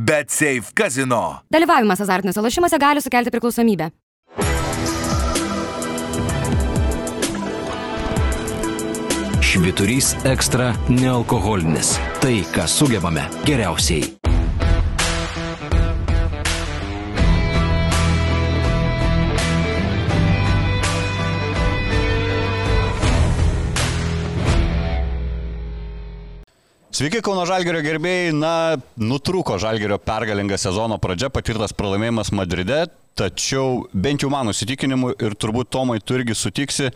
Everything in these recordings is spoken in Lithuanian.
Bet Safe Casino. Dalyvavimas azartiniuose lošimuose gali sukelti priklausomybę. Šviturys ekstra nealkoholinis. Tai, ką sugebame geriausiai. Sveiki, Kauno Žalgerio gerbėjai. Na, nutrūko Žalgerio pergalinga sezono pradžia, patirtas pralaimėjimas Madride, tačiau bent jau mano įsitikinimu ir turbūt Tomai tu irgi sutiksi,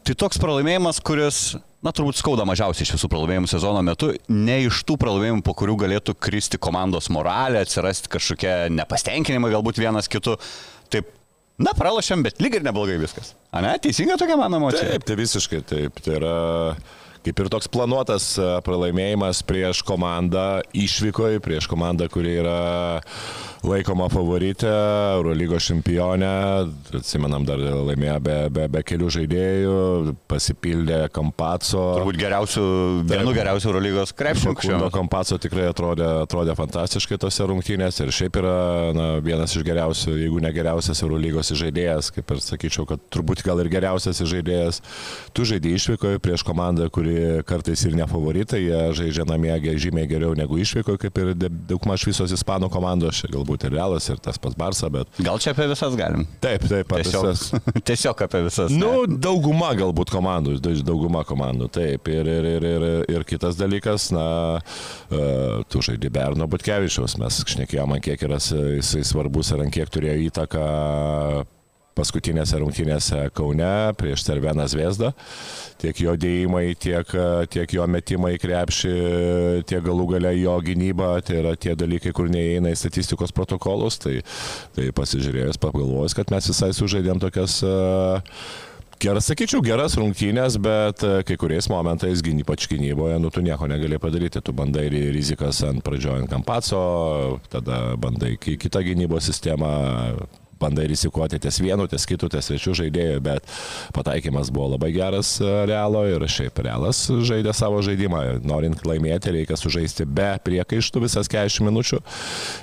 tai toks pralaimėjimas, kuris, na, turbūt skauda mažiausiai iš visų pralaimėjimų sezono metu, ne iš tų pralaimėjimų, po kurių galėtų kristi komandos moralė, atsirasti kažkokie nepastenkinimai galbūt vienas kitu. Taip, na, pralašėm, bet lyg ir neblogai viskas. Ane, teisinga tokia mano emocija? Taip, tai visiškai taip. Tai yra kaip ir toks planuotas e, pralaimėjimas prieš komandą išvykoje, prieš komandą, kuri yra laikoma favoritė, Eurolygos čempionė, atsimenam, dar laimėjo be, be, be kelių žaidėjų, pasipildė Kampaco. Turbūt geriausių, vienu geriausių Eurolygos krepšininkų. Kampaco tikrai atrodė, atrodė fantastiškai tose rungtynėse ir šiaip yra na, vienas iš geriausių, jeigu ne geriausias Eurolygos žaidėjas, kaip ir sakyčiau, kad turbūt gal ir geriausias žaidėjas. Tu žaidži išvykoje prieš komandą, kuri kartais ir ne favoritai, jie žaidžia namie žymiai geriau negu išvykoje, kaip ir daugmaž visos ispanų komandos, galbūt galbūt ir Realas, ir tas pats Barsa, bet... Gal čia apie visas galim? Taip, taip, apie tiesiog, visas. tiesiog apie visas. Nu, ne? dauguma galbūt komandų, dauguma komandų, taip. Ir, ir, ir, ir, ir kitas dalykas, na, uh, tu žaidži Berno Butkevičiaus, mes šnekėjome, kiek yra jisai svarbus ir ant kiek turėjo įtaką paskutinėse rungtynėse Kaune prieš Cerveną Zviesdą. Tiek jo dėjimai, tiek, tiek jo metimai krepšį, tiek galų gale jo gynyba, tai yra tie dalykai, kur neįeina į statistikos protokolus. Tai, tai pasižiūrėjus, pagalvojus, kad mes visai sužaidėm tokias geras, sakyčiau, geras rungtynės, bet kai kuriais momentais, ypač gynyboje, nu, tu nieko negali padaryti. Tu bandai rizikas ant pradžiojant Kampaco, tada bandai kitą gynybos sistemą, bandai rizikuoti ties vienu, ties kitu, ties trečiu žaidėju, bet pataikymas buvo labai geras e, Realo ir šiaip Realas žaidė savo žaidimą. Norint laimėti, reikia sužaisti be priekaištų visas 40 minučių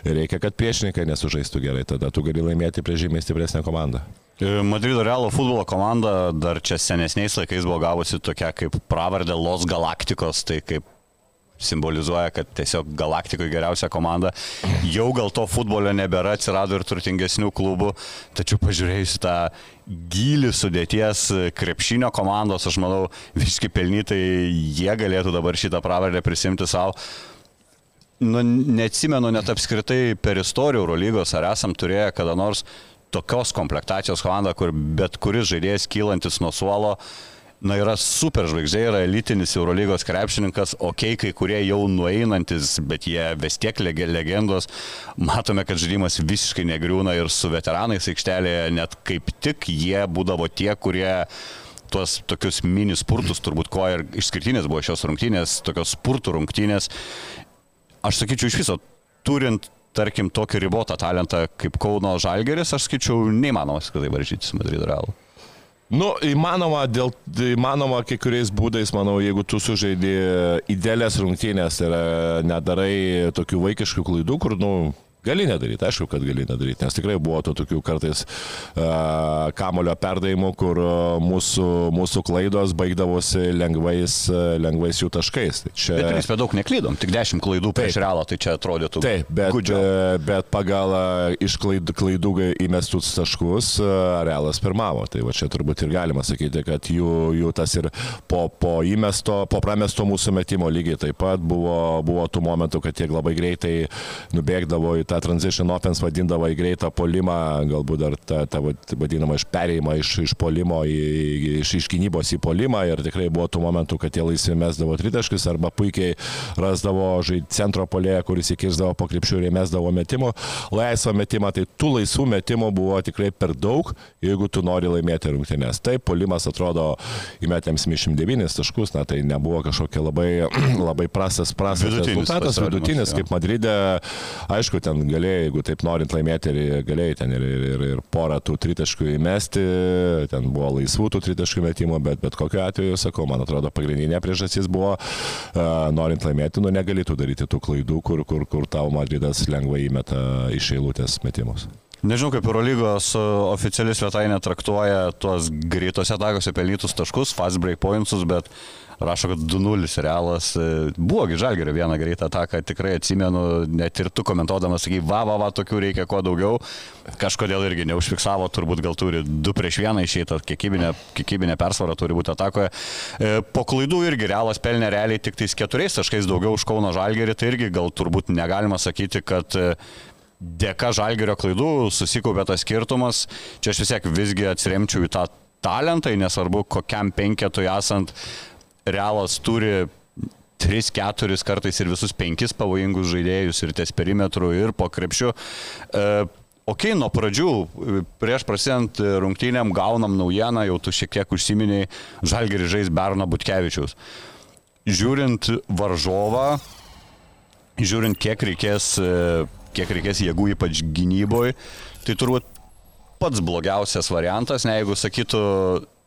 ir reikia, kad priešininkai nesužaistų gerai, tada tu gali laimėti prieš žymiai stipresnę komandą. E, Madrido Realo futbolo komanda dar čia senesniais laikais buvo gavusi tokia kaip pravardė Los Galaktikos, tai kaip simbolizuoja, kad tiesiog galaktikoje geriausia komanda. Jau gal to futbolio nebėra, atsirado ir turtingesnių klubų, tačiau pažiūrėjus tą gilį sudėties krepšinio komandos, aš manau, visiškai pelnytai jie galėtų dabar šitą pravardę prisimti savo. Nu, neatsimenu net apskritai per istoriją Eurolygos, ar esam turėję kada nors tokios komplektacijos komandą, kur bet kuris žaidėjas kylantis nuo suolo uh, na, yra super žvaigždė, yra elitinis Eurolygos krepšininkas, ok, kai kurie jau nueinantis, bet jie vis tiek legendos. Matome, kad žaidimas visiškai negriūna ir su veteranais aikštelėje, net kaip tik jie būdavo tie, kurie tuos tokius mini spurtus, turbūt ko ir išskirtinės buvo šios rungtynės, tokios spurtų rungtynės. Aš sakyčiau iš viso, turint tarkim, tokį ribotą talentą kaip Kauno Žalgeris, aš skaičiau, neįmanoma, kad tai varžytis Madrido Realu. Nu, įmanoma, dėl, įmanoma kai kuriais būdais, manau, jeigu tu sužaidži idealias rungtynės ir nedarai tokių vaikiškų klaidų, kur, nu, Gali nedaryti, aišku, kad gali nedaryti, nes tikrai buvo to tokių kartais uh, kamulio perdavimų, kur mūsų, mūsų klaidos baigdavosi lengvais, lengvais jų taškais. Tai čia... Bet mes per daug neklydom, tik 10 klaidų prieš taip, realą, tai čia atrodytų. Taip, bet, gudžio. bet pagal iš klaidų, klaidų įmestus taškus realas pirmavo. Tai va čia turbūt ir galima sakyti, kad jų, jų tas ir po, po įmesto, po pramesto mūsų metimo lygiai taip pat buvo, buvo tų momentų, kad tiek labai greitai nubėgdavo į tą transition offense vadindavo į greitą polimą, galbūt dar tą, tą vadinamą iš perėjimą iš, iš polimo, į, iš, iš gynybos į polimą ir tikrai buvo tų momentų, kad jie laisvi mesdavo tritaškius arba puikiai rasdavo žaid, centro polėje, kuris įkirsdavo po krepšių ir įmesdavo metimų, laisvą metimą, tai tų laisvų metimų buvo tikrai per daug, jeigu tu nori laimėti rungtynės. Taip, polimas atrodo įmetėm 79 taškus, na tai nebuvo kažkokia labai, labai prastas, prastas vidutinis rezultatas, vidutinis, kaip Madride, aišku, ten ten galėjai, jeigu taip norint laimėti, ir galėjai ten ir, ir, ir, porą tų tritaškų įmesti, ten buvo laisvų tų tritaškų metimų, bet bet kokiu atveju, sakau, man atrodo, pagrindinė priežastis buvo, uh, norint laimėti, nu negalėtų daryti tų klaidų, kur, kur, kur tau Madridas lengvai įmeta iš eilutės metimus. Nežinau, kaip Eurolygos oficiali svetainė traktuoja tuos greitose atakose pelnytus taškus, fast break pointsus, bet rašo, kad 2-0 realas. E, Buvogi žalgerio vieną greitą ataką, tikrai atsimenu, net ir tu komentuodamas sakai, va, va, va, tokių reikia kuo daugiau. Kažkodėl irgi neužfiksavo, turbūt gal turi 2 prieš 1 išeitą, kiekybinė, kiekybinė persvara turi būti atakoje. E, Po klaidų irgi realas pelnė realiai tik tais 4 taškais daugiau už Kauno žalgerį, tai irgi gal turbūt negalima sakyti, kad e, dėka žalgerio klaidų susikaupė tas skirtumas. Čia aš vis tiek visgi atsiremčiau į tą talentą, nesvarbu kokiam penketui esant, realas turi 3-4 kartais ir visus 5 pavojingus žaidėjus ir ties perimetru ir po krepšiu. E, Ok, nuo pradžių, prieš prasidant rungtynėm gaunam naujieną, jau tu šiek tiek užsiminiai, Žalgiri žais Berno Butkevičiaus. Žiūrint varžovą, žiūrint kiek reikės, e, kiek reikės jėgų ypač gynyboje, tai turbūt pats blogiausias variantas, ne jeigu sakytų,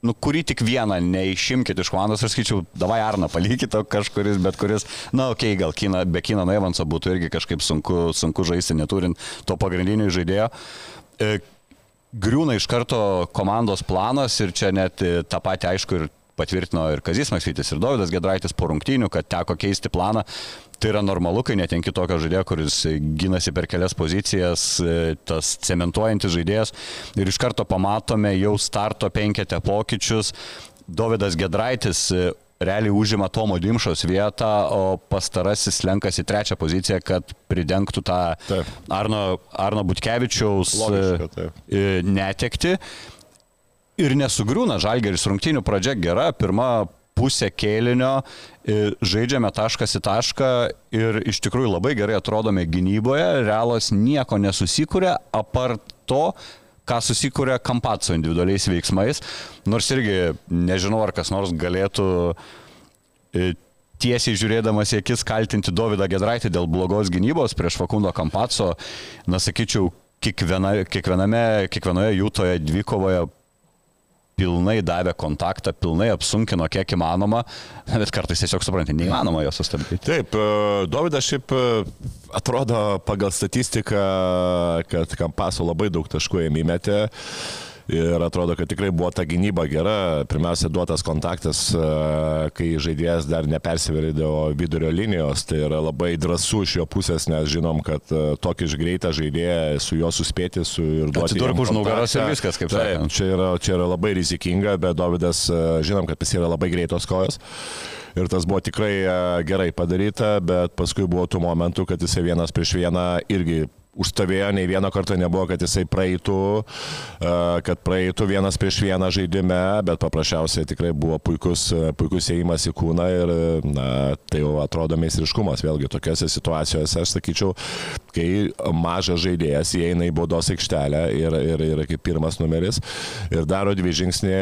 nu, kurį tik vieną neišimkit iš komandos, aš skaičiau, davai Arną palikite kažkuris, bet kuris, na, okei, okay, gal kina, be Kino Evanso būtų irgi kažkaip sunku, sunku žaisti, neturint to pagrindinio žaidėjo. E, Griūna iš karto komandos planas ir čia net e, tą patį aišku ir patvirtino ir Kazis Maksytis, ir Davidas Gedraitis po rungtynių, kad teko keisti planą. Tai yra normalu, kai netenki tokio žaidėjo, kuris gynasi per kelias pozicijas, e, tas cementuojantis žaidėjas. Ir iš karto pamatome jau starto penketę pokyčius. Davidas Gedraitis e, realiai užima Tomo Dimšos vietą, o pastarasis lenkasi trečią poziciją, kad pridengtų tą Taip. Arno, Arno Butkevičiaus Logiška, taip. Ir nesugriūna. Žalgeris rungtynių pradžia gera, pirma pusė kėlinio, e, žaidžiame taškas į tašką ir iš tikrųjų labai gerai atrodome gynyboje, realas nieko nesusikūrė, apart to, ką susikūrė Kampatso individualiais veiksmais, nors irgi nežinau, ar kas nors galėtų e, tiesiai žiūrėdamas į akis kaltinti Davidą Gedraitį dėl blogos gynybos prieš Fakundo Kampatso, na sakyčiau, kiekviena, kiekviename, kiekvienoje jų toje dvikovoje pilnai davė kontaktą, pilnai apsunkino kiek įmanoma, bet kartais tiesiog supranti, neįmanoma jo sustabdyti. Taip, e, Davidas šiaip e, atrodo pagal statistiką, kad Kampaso labai daug taškų jam įmetė. Ir atrodo, kad tikrai buvo ta gynyba gera. Pirmiausia, duotas kontaktas, e, kai žaidėjas dar nepersiverydavo vidurio linijos. Tai yra labai drąsu iš jo pusės, nes žinom, kad e, tokį greitą žaidėją su juo suspėti su ir duoti. Atsidurk už nugaros ir viskas, kaip sakant. čia yra, čia yra labai rizikinga, bet Davidas, e, žinom, kad jis yra labai greitos kojos. Ir tas buvo tikrai gerai padaryta, bet paskui buvo tų momentų, kad jisai vienas prieš vieną irgi užstovėjo, nei vieno karto nebuvo, kad jisai praeitų, e, kad praeitų vienas prieš vieną žaidime, bet paprasčiausiai tikrai buvo puikus, e, puikus įėjimas į kūną ir na, tai jau atrodo meistriškumas. Vėlgi tokiose situacijose aš sakyčiau, kai mažas žaidėjas įeina į baudos aikštelę ir, ir, ir kaip pirmas numeris ir daro dvi žingsnį,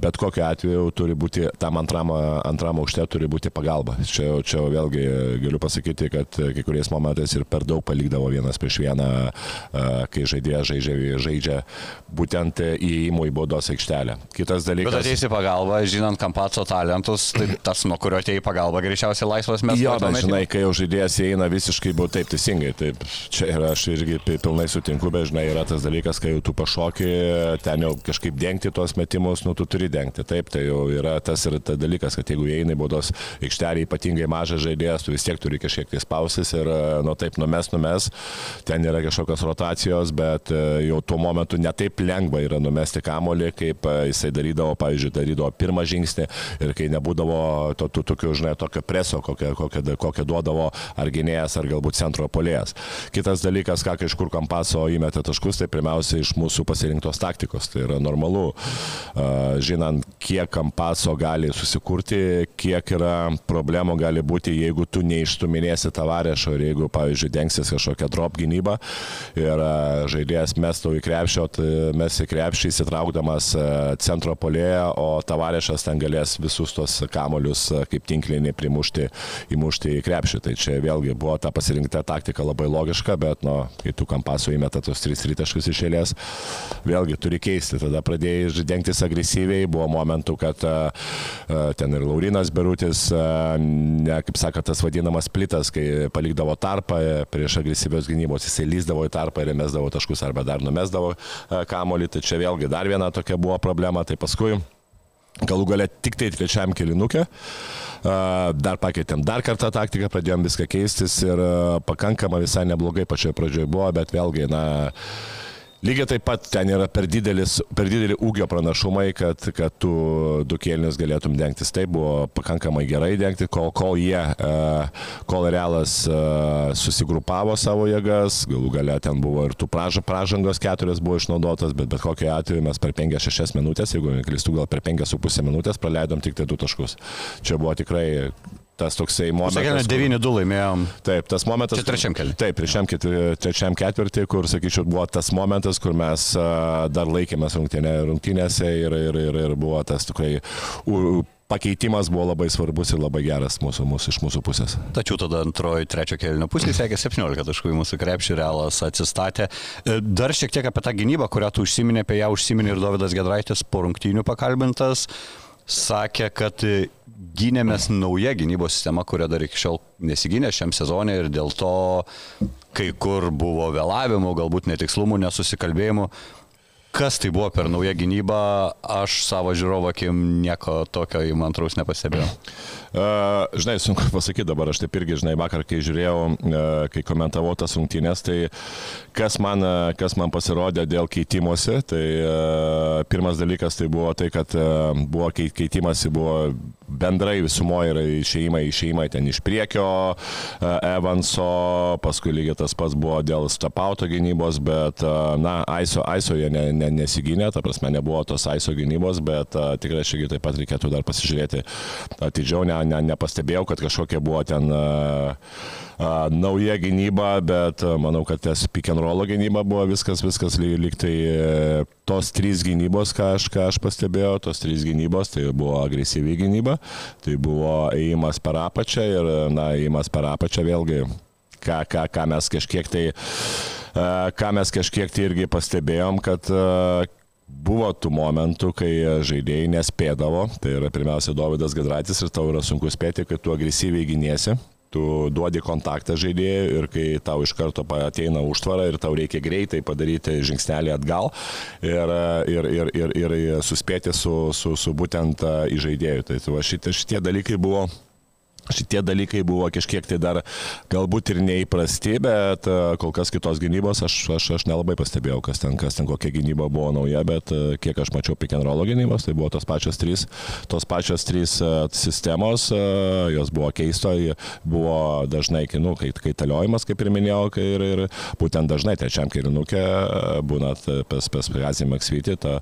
bet kokiu atveju turi būti, tam antram, antram aukšte turi būti pagalba. Čia, čia vėlgi galiu pasakyti, kad kai kuriais momentais ir per daug palikdavo vienas prieš vieną, a, kai žaidėjas žaidžia, žaidžia būtent įėjimo į baudos aikštelę. Kitas Bet dalykas. ateisi į pagalbą, žinant Kampatso talentus, tai tas, nuo kurio atei į pagalbą, greičiausiai laisvas mes Jo, bet žinai, kai jau žaidėjas įeina visiškai buvo taip teisingai, taip čia yra, aš irgi pi- pilnai sutinku, bet žinai, yra tas dalykas, kai jau tu pašoki, ten jau kažkaip dengti tuos metimus, nu tu turi dengti, taip, tai jau yra tas ir tas dalykas, kad jeigu įeina į baudos aikštelį ypatingai mažas žaidėjas, tu vis tiek turi kažkiek tai spausis ir, nu taip, numes, numes, ten yra kažkokios rotacijos, bet e, jau tuo momentu netaip lengva yra numesti kamolį, kaip e, jisai darydavo, pavyzdžiui, darydavo pirmą žingsnį ir kai nebūdavo to, to, tokio, žinai, tokio preso, kokią, kokią, kokią duodavo ar gynėjas, ar galbūt centro polėjas. Kitas dalykas, ką iš kur kampaso įmetė taškus, tai pirmiausia iš mūsų pasirinktos taktikos. Tai yra normalu, a, žinant, kiek kampaso gali susikurti, kiek yra problemų gali būti, jeigu tu neištuminėsi tavarešo ir jeigu, pavyzdžiui, dengsis kažkokią drop gynybą ir e, žaidėjas mestų į krepšio, mes į krepšį įsitraukdamas e, centro polėje, o tavarešas ten galės visus tos kamolius e, kaip tinklinį primušti, įmušti į krepšį. Tai čia vėlgi buvo ta pasirinkta taktika labai logiška, bet, nu, kai tu kampaso įmeta tos tris rytaškus iš eilės, vėlgi turi keisti. Tada pradėjai dengtis agresyviai, buvo momentų, kad ten ir Laurinas Berutis, ne, kaip sako, tas vadinamas plitas, kai palikdavo tarpą prieš agresyvios gynybos, jisai lyzdavo į tarpą ir mesdavo taškus arba dar numesdavo uh, kamolį. Tai čia vėlgi dar viena tokia buvo problema. Tai paskui galų gale tik tai trečiam kilinukė. Dar pakeitėm dar kartą taktiką, pradėjom viską keistis ir pakankamai visai neblogai pačioje pradžioje buvo, bet vėlgi, na, Lygiai taip pat ten yra per, didelis, per didelį ūgio pranašumai, kad, kad tu du kėlinius galėtum dengtis. Tai buvo pakankamai gerai dengti, kol, kol jie, e, kol realas e, susigrupavo savo jėgas, galų gale ten buvo ir tų praž, pražangos keturios buvo išnaudotas, bet bet kokiu atveju mes per 5-6 minutės, jeigu neklistų, gal per 5,5 minutės praleidom tik tai du taškus. Čia buvo tikrai tas toksai momentas. Sakėme, 9-2 laimėjom. Taip, tas momentas. Čia trečiam keliui. Taip, trečiam, trečiam ketvirtį, kur, sakyčiau, buvo tas momentas, kur mes dar laikėmės rungtynė, rungtynėse ir, ir, ir, ir buvo tas tikrai pakeitimas buvo labai svarbus ir labai geras mūsų, mūsų, iš mūsų pusės. Tačiau tada antroji, trečio kelnio pusė sekė 17 taškų į mūsų krepšį, realas atsistatė. E, dar šiek tiek apie tą gynybą, kurią tu užsiminė, apie ją užsiminė ir Davidas Gedraitis po rungtynių pakalbintas sakė, kad gynėmės nauja gynybos sistema, kurią dar iki šiol nesigynė šiam sezonė ir dėl to kai kur buvo vėlavimų, galbūt netikslumų, nesusikalbėjimų. Kas tai buvo per naują gynybą, aš savo žiūrovo akim nieko tokio įmantraus nepastebėjau. Žinai, sunku pasakyti dabar, aš taip irgi, žinai, vakar, kai žiūrėjau, kai komentavau tas rungtynės, tai kas man, kas man pasirodė dėl keitimosi, tai pirmas dalykas tai buvo tai, kad buvo keitimasi, buvo bendrai visumoje yra išeimai, išeimai ten iš priekio Evanso, paskui lygiai tas pats buvo dėl stapauto gynybos, bet, na, Aiso, Aiso jie ne, ne, nesigynė, ta prasme nebuvo tos Aiso gynybos, bet tikrai tiek taip pat reikėtų dar pasižiūrėti atidžiau, ne, ne, nepastebėjau, kad kažkokia buvo ten uh, uh, nauja gynyba, bet manau, kad tas pick and roll gynyba buvo viskas, viskas lyg, lyg tai uh, tos trys gynybos, ką aš, ką aš pastebėjau, tos trys gynybos, tai buvo agresyvi gynyba, tai buvo ėjimas per apačią ir, na, ėjimas per apačią vėlgi, ką, ką, ką mes kažkiek tai ką mes kažkiek tai irgi pastebėjom, kad Buvo tų momentų, kai žaidėjai nespėdavo, tai yra pirmiausia Davidas Gadratis ir tau yra sunku spėti, kad tu agresyviai gynėsi, tu duodi kontaktą žaidėjui ir kai tau iš karto ateina užtvara ir tau reikia greitai padaryti žingsnelį atgal ir, ir, ir, ir, ir suspėti su, su, su būtent į žaidėjų. Tai va, šitie, šitie dalykai buvo Šitie dalykai buvo kažkiek tai dar galbūt ir neįprasti, bet e, kol kas kitos gynybos aš, aš, aš nelabai pastebėjau, kas ten, kas ten kokia gynyba buvo nauja, bet e, kiek aš mačiau pick and roll gynybos, tai buvo tos pačios trys, tos pačios trys e, sistemos, jos buvo keisto, buvo dažnai, nu, kai, kai taliojimas, kaip ir minėjau, kai ir, ir būtent dažnai trečiam kirinukė būna pas, pas Gazį Maksvitį, ta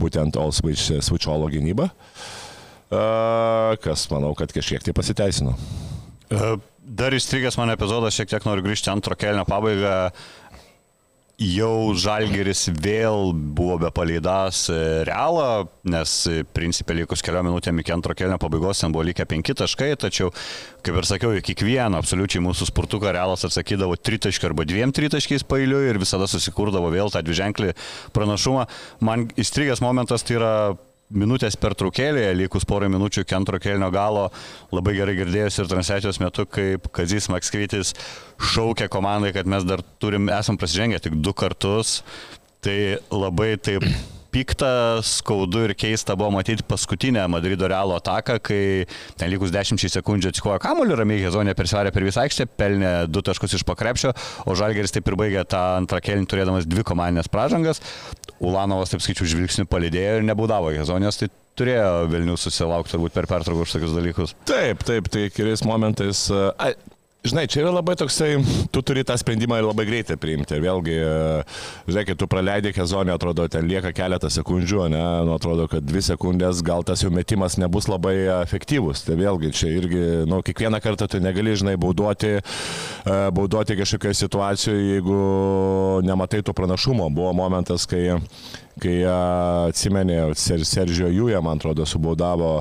būtent all switch, switch all gynyba. Uh, kas manau, kad kažkiek tai pasiteisino. Dar įstrigęs man epizodas, šiek tiek noriu grįžti antro kelio pabaigą. Jau Žalgeris vėl buvo be paleidas e, realą, nes e, principė likus keliom minutėm iki antro kelio pabaigos ten buvo likę penki taškai, tačiau, kaip ir sakiau, į kiekvieną absoliučiai mūsų spurtuką realas atsakydavo tritaškį arba dviem tritaškiais pailiui ir visada susikurdavo vėl tą dviženklį pranašumą. Man įstrigęs momentas tai yra minutės per traukėlėje, likus porą minučių iki antro kelnio galo, labai gerai girdėjusi ir transliacijos metu, kaip Kazis Makskvitis šaukė komandai, kad mes dar turim, esam prasižengę tik du kartus. Tai labai taip pikta, skaudu ir keista buvo matyti paskutinę Madrido Realo ataką, kai ten likus 10 sekundžių atsikojo kamuolį, ramiai Hezonė persvarė per visą aikštę, pelnė du taškus iš pakrepšio, o Žalgeris taip ir baigė tą antrą kelnį turėdamas dvi komandinės pražangas. Ulanovas, taip skaičiu, žvilgsnių palidėjo ir nebūdavo Hezonės, tai turėjo Vilnius susilaukti turbūt per pertrauką už tokius dalykus. Taip, taip, tai keliais momentais. Ai, Žinai, čia yra labai toksai, tu turi tą sprendimą ir labai greitai priimti. Ir vėlgi, e, kai tu praleidai kezonį, atrodo, ten lieka keletą sekundžių, ne, nu, atrodo, kad dvi sekundės gal tas jų metimas nebus labai efektyvus. Tai vėlgi, čia irgi, nu, kiekvieną kartą tu negali, žinai, bauduoti, e, bauduoti kažkokioje situacijoje, jeigu nematai to pranašumo. Buvo momentas, kai, kai atsimenė, Sergio Jūja, man atrodo, subaudavo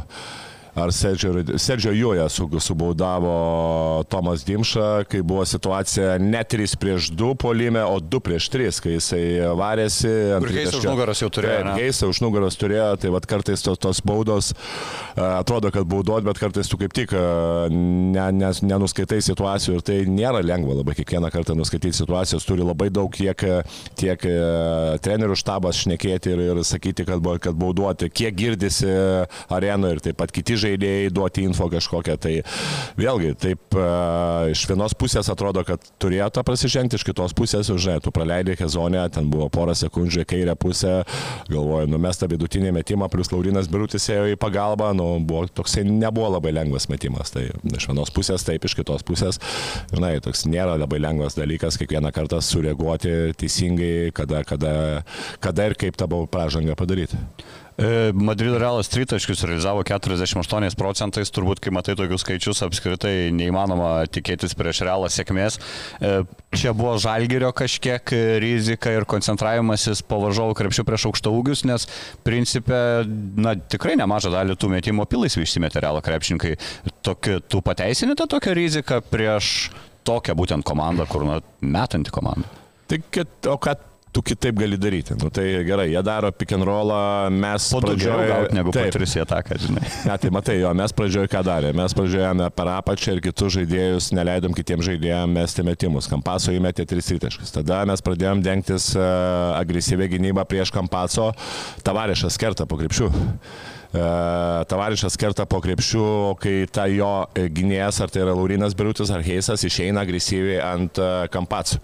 ar Sergio Joja subaudavo Tomas Dimša, kai buvo situacija ne 3 prieš 2 polime, o 2 prieš 3, kai jisai varėsi. Ir Geisą už nugaros jau turėjo. Geisą už nugaros turėjo, tai vad kartais tos, tos baudos atrodo, kad baudot, bet kartais tu kaip tik ne, ne, nenuskaitai situacijų ir tai nėra lengva labai kiekvieną kartą nuskaityti situacijos, turi labai daug tiek, tiek trenerių štabas šnekėti ir, ir sakyti, kad, kad bauduoti, kiek girdisi arenoje ir taip pat kiti žaidėjai duoti info kažkokią. Tai vėlgi, taip e, iš vienos pusės atrodo, kad turėjo tą prasižengti, iš kitos pusės, žinai, tu praleidai hezonę, ten buvo porą sekundžių kairę pusę, galvoju, numesta vidutinį metimą, plus Laurinas Birutis ėjo į pagalbą, nu, buvo toksai nebuvo labai lengvas metimas. Tai iš vienos pusės taip, iš kitos pusės, žinai, toks nėra labai lengvas dalykas kiekvieną kartą sureaguoti teisingai, kada, kada, kada ir kaip tą pražangą padaryti. E, Madrido Realas tritaškius realizavo 48 procentais, turbūt kai matai tokius skaičius apskritai neįmanoma tikėtis prieš Realą sėkmės. E, čia buvo žalgerio kažkiek rizika ir koncentravimasis po varžovų krepšių prieš aukšto ūgius, nes principė, na tikrai nemažą dalį tų metimo pilais išsimetė Realo krepšininkai. Tokį, tu pateisinite tokią riziką prieš tokią būtent komandą, kur na, metanti komanda. Kad, o kad tu kitaip gali daryti. Nu, tai gerai, jie daro pick and rollą, mes pradžioje... Negu po tris į ataką, žinai. Ne, tai matai, jo, mes pradžioje ką darė? Mes pradžioje per apačią ir kitus žaidėjus neleidom kitiems žaidėjams mesti metimus. Kampaso įmetė tris įtaškus. Tada mes pradėjom dengtis uh, agresyvę gynybą prieš Kampaso, tavarešas kerta po krepšių. E, Tavarišas kerta po krepšių, kai ta jo gynėjas, ar tai yra Laurinas Birutis ar Heisas, išeina agresyviai ant e, Kampaco.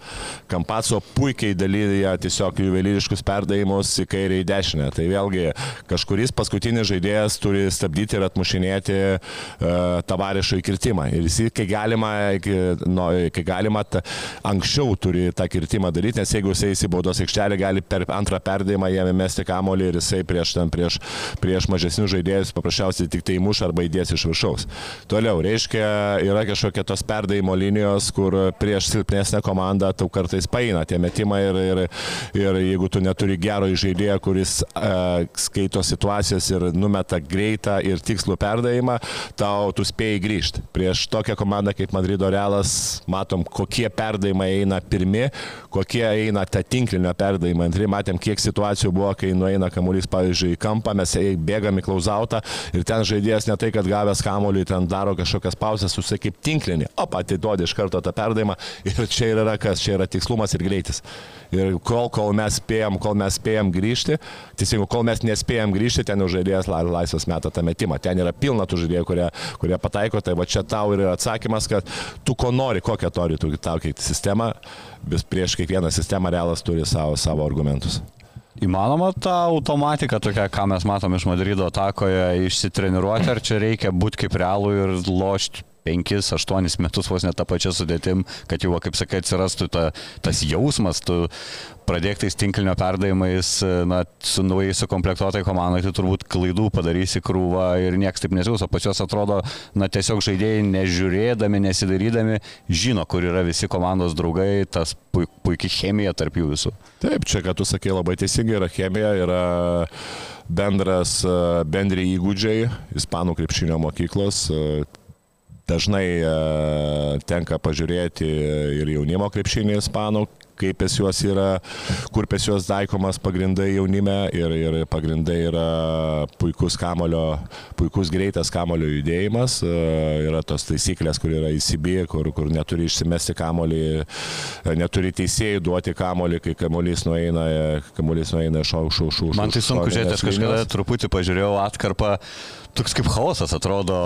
Kampaco puikiai dalyja tiesiog juvelyriškus perdavimus į kairę į dešinę. Tai vėlgi kažkuris paskutinis žaidėjas turi stabdyti ir atmušinėti uh, Tavarišo įkirtimą. Ir jis, kai galima, no, kai galima ta, anksčiau turi tą kirtimą daryti, nes jeigu jisai į baudos aikštelę gali per antrą perdavimą jame mesti kamolį ir jisai prieš, ten, prieš, prieš mažesnį silpnesnius žaidėjus paprasčiausiai tik tai muš arba įdės iš viršaus. Toliau, reiškia, yra kažkokia tos perdavimo linijos, kur prieš silpnesnę komandą tau kartais paina tie metimai ir, ir, ir jeigu tu neturi gero žaidėjo, kuris uh, skaito situacijas ir numeta greitą ir tikslų perdavimą, tau tu spėjai grįžti. Prieš tokią komandą kaip Madrido Realas matom, kokie perdavimai eina pirmi, kokie eina tą tinklinio perdavimą antri. Matėm, kiek situacijų buvo, kai nueina kamuolys, pavyzdžiui, į kampą, mes bėgam į klauzautą ir ten žaidėjas ne tai, kad gavęs kamolį, ten daro kažkokias pauzes, susai kaip tinklinį, o pati duodi iš karto tą perdavimą ir čia yra kas, čia yra tikslumas ir greitis. Ir kol, kol mes spėjom, kol mes spėjom grįžti, teisingai, kol mes nespėjom grįžti, ten jau žaidėjas laisvas meta tą metimą. Ten yra pilna tų žaidėjų, kurie, kurie pataiko, tai va čia tau yra atsakymas, kad tu ko nori, kokią nori tu tau kaip sistemą, vis prieš kiekvieną sistemą realas turi savo, savo argumentus. Įmanoma tą automatiką, tokia, ką mes matome iš Madrido atakoje, išsitreniruoti, ar čia reikia būti kaip realų ir lošti 5-8 metus vos net tą pačią sudėtim, kad jau, kaip sakai, atsirastų ta, tas jausmas, tu pradėk tais tinklinio perdavimais, na, su naujai sukomplektuotai komandai, tai turbūt klaidų padarysi krūvą ir nieks taip nesiūs, o pas juos atrodo, na, tiesiog žaidėjai nežiūrėdami, nesidarydami, žino, kur yra visi komandos draugai, tas puikiai chemija tarp jų visų. Taip, čia, ką tu sakei, labai teisingai yra chemija, yra bendras, bendri įgūdžiai, ispanų krepšinio mokyklos Dažnai e, tenka pažiūrėti ir jaunimo krepšinį ispanų, kaip pas juos yra, kur pas juos taikomas pagrindai jaunime ir, ir pagrindai yra puikus kamulio, puikus greitas kamulio judėjimas, e, yra tos taisyklės, kur yra įsibė, kur, kur neturi išsimesti kamulį, e, neturi teisėjai duoti kamulį, kai kamuolys nueina, kamuolys nueina šau, šau, šau. Man tai sunku žiūrėti, aš kažkada truputį pažiūrėjau atkarpą, toks kaip chaosas atrodo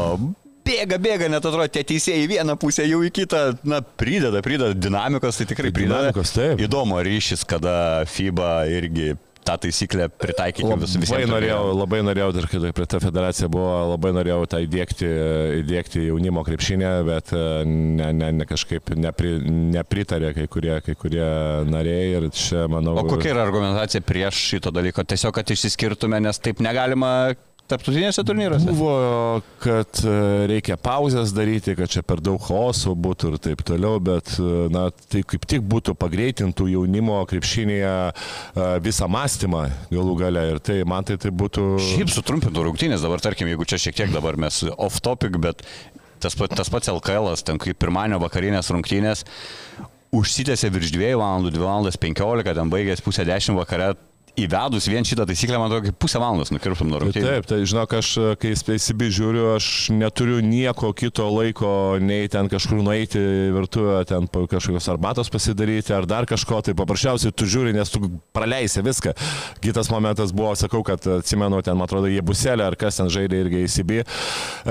bėga, bėga, net atrodo, tie teisėjai į vieną pusę, jau į kitą, na, prideda, prideda dinamikos, tai tikrai prideda. Dinamikos, taip. Įdomu ryšys, kada FIBA irgi tą taisyklę pritaikyti vis, visiems. Labai norėjau, labai norėjau, ir kai prie ta federacija buvo, labai norėjau tą įdėkti, įdėkti jaunimo krepšinę, bet e, ne, ne, ne kažkaip nepri, nepritarė kai kurie, kai kurie nariai ir čia, manau. O kokia yra argumentacija prieš šito dalyko? Tiesiog, kad išsiskirtume, nes taip negalima tarptautinėse turnyruose. Buvo, kad e, reikia pauzes daryti, kad čia per daug chaoso būtų ir taip toliau, bet e, na, tai kaip tik būtų pagreitintų jaunimo krepšinėje e, visą mąstymą galų gale ir tai man tai, tai būtų... Šiaip sutrumpintų rungtynės, dabar tarkim, jeigu čia šiek tiek dabar mes off topic, bet tas, tas pats LKL, ten kaip pirmadienio vakarinės rungtynės, užsitęsė virš 2 valandų, 2 valandas 15, ten baigės pusę 10 vakare. Įvedus vien šitą taisyklę, man atrodo, pusę valandos nukirptum nuo rungtynių. Taip, tai žinok, aš kai SPCB žiūriu, aš neturiu nieko kito laiko, nei ten kažkur nueiti virtuvę, ten kažkokios arbatos pasidaryti ar dar kažko, tai paprasčiausiai tu žiūri, nes tu praleisi viską. Kitas momentas buvo, sakau, kad atsimenu, ten, man atrodo, jie buselė ar kas ten žaidė irgi įsibi,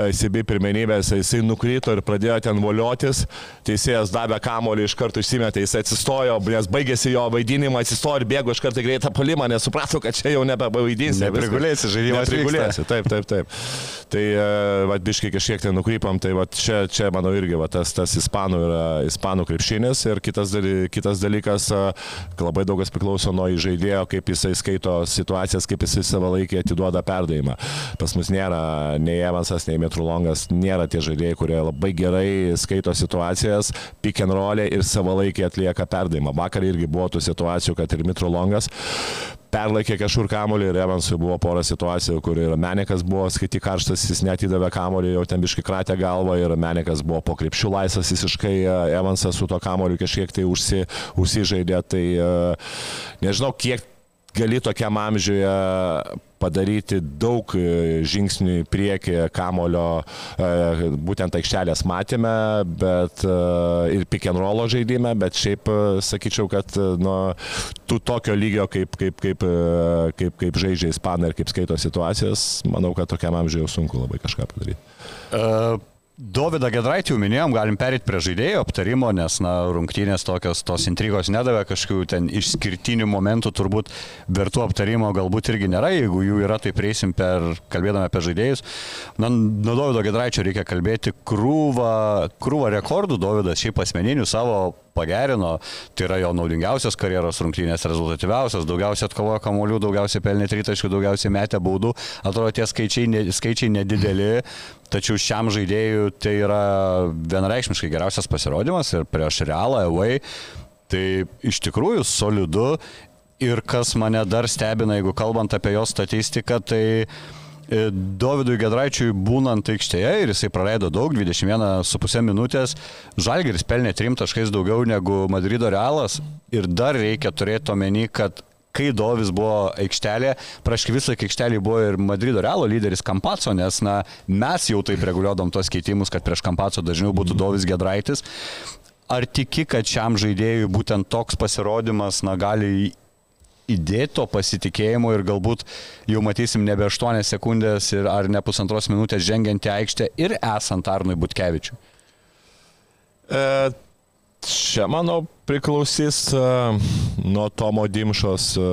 įsibi pirmenybės, jisai nukrito ir pradėjo ten voliotis, teisėjas davė kamolį, iš karto išsimetė, jis atsistojo, nes baigėsi jo vaidinimą, atsistojo ir bėgo iš karto greitą polimą, nes suprato, kad čia jau nebevaidinsi. Neprigulėsi, žaidimas Neprigulėsi, taip, taip, taip. Tai, vad, biškai kažkiek tai nukrypam, tai va, čia, čia, manau, irgi va, tas, tas ispanų yra ispanų krepšinis ir kitas, daly, kitas dalykas, a, labai daug kas priklauso nuo žaidėjo, kaip jisai skaito situacijas, kaip jisai savo laikį atiduoda perdavimą. Pas mus nėra nei Evansas, nei Metrulongas, nėra tie žaidėjai, kurie labai gerai skaito situacijas, pick and roll ir savo laikį atlieka perdavimą. Vakar irgi buvo tų situacijų, kad ir Metrulongas perlaikė kažkur kamuolį ir Evansui buvo pora situacijų, kur ir Menikas buvo skaiti karštas, jis net įdavė kamuolį, jau ten biškai kratė galvą ir Menikas buvo po krepšių laisvas visiškai, e, Evansas su to kamuoliu kažkiek tai užsi, užsižaidė, tai e, nežinau, kiek gali tokiam amžiuje padaryti daug e, žingsnių į priekį kamulio e, būtent aikštelės matėme, bet e, ir pick and roll žaidime, bet šiaip sakyčiau, kad nuo tų tokio lygio, kaip, kaip, kaip, kaip, kaip žaidžia ispanai ir kaip skaito situacijas, manau, kad tokiam amžiuje jau sunku labai kažką padaryti. Uh, Dovydą Gedraitį jau minėjom, galim perėti prie žaidėjų aptarimo, nes, na, rungtynės tokios, tos intrigos nedavė kažkokių ten išskirtinių momentų, turbūt vertų aptarimo galbūt irgi nėra, jeigu jų yra, tai prieisim per, kalbėdami apie žaidėjus. Na, nuo Dovydo Gedraičio reikia kalbėti krūvą, krūvą rekordų, Dovydas šiaip asmeninių savo pagerino, tai yra jo naudingiausias karjeros rungtynės, rezultatyviausias, daugiausiai atkovojo kamolių, daugiausiai pelnė tritaškių, daugiausiai metė baudų, atrodo tie skaičiai, ne, skaičiai nedideli, tačiau šiam žaidėjui tai yra vienareikšmiškai geriausias pasirodymas ir prieš realą, away, tai iš tikrųjų solidu. Ir kas mane dar stebina, jeigu kalbant apie jo statistiką, tai e, Dovydui Gedraičiui būnant aikštėje ir jisai praleido daug, 21,5 minutės, Žalgeris pelnė 3 taškais daugiau negu Madrido Realas. Ir dar reikia turėti omeny, kad kai Dovis buvo aikštelė, prieš visą aikštelį buvo ir Madrido Realo lyderis Kampaco, nes na, mes jau taip reguliuodom tos keitimus, kad prieš Kampaco dažniau būtų Dovis Gedraitis. Ar tiki, kad šiam žaidėjui būtent toks pasirodymas na, gali įdėto pasitikėjimo ir galbūt jau matysim nebe 8 sekundės ir ar ne pusantros minutės žengiant į aikštę ir esant Arnui Butkevičiui. E, čia, manau, priklausys e, nuo Tomo Dimšos e,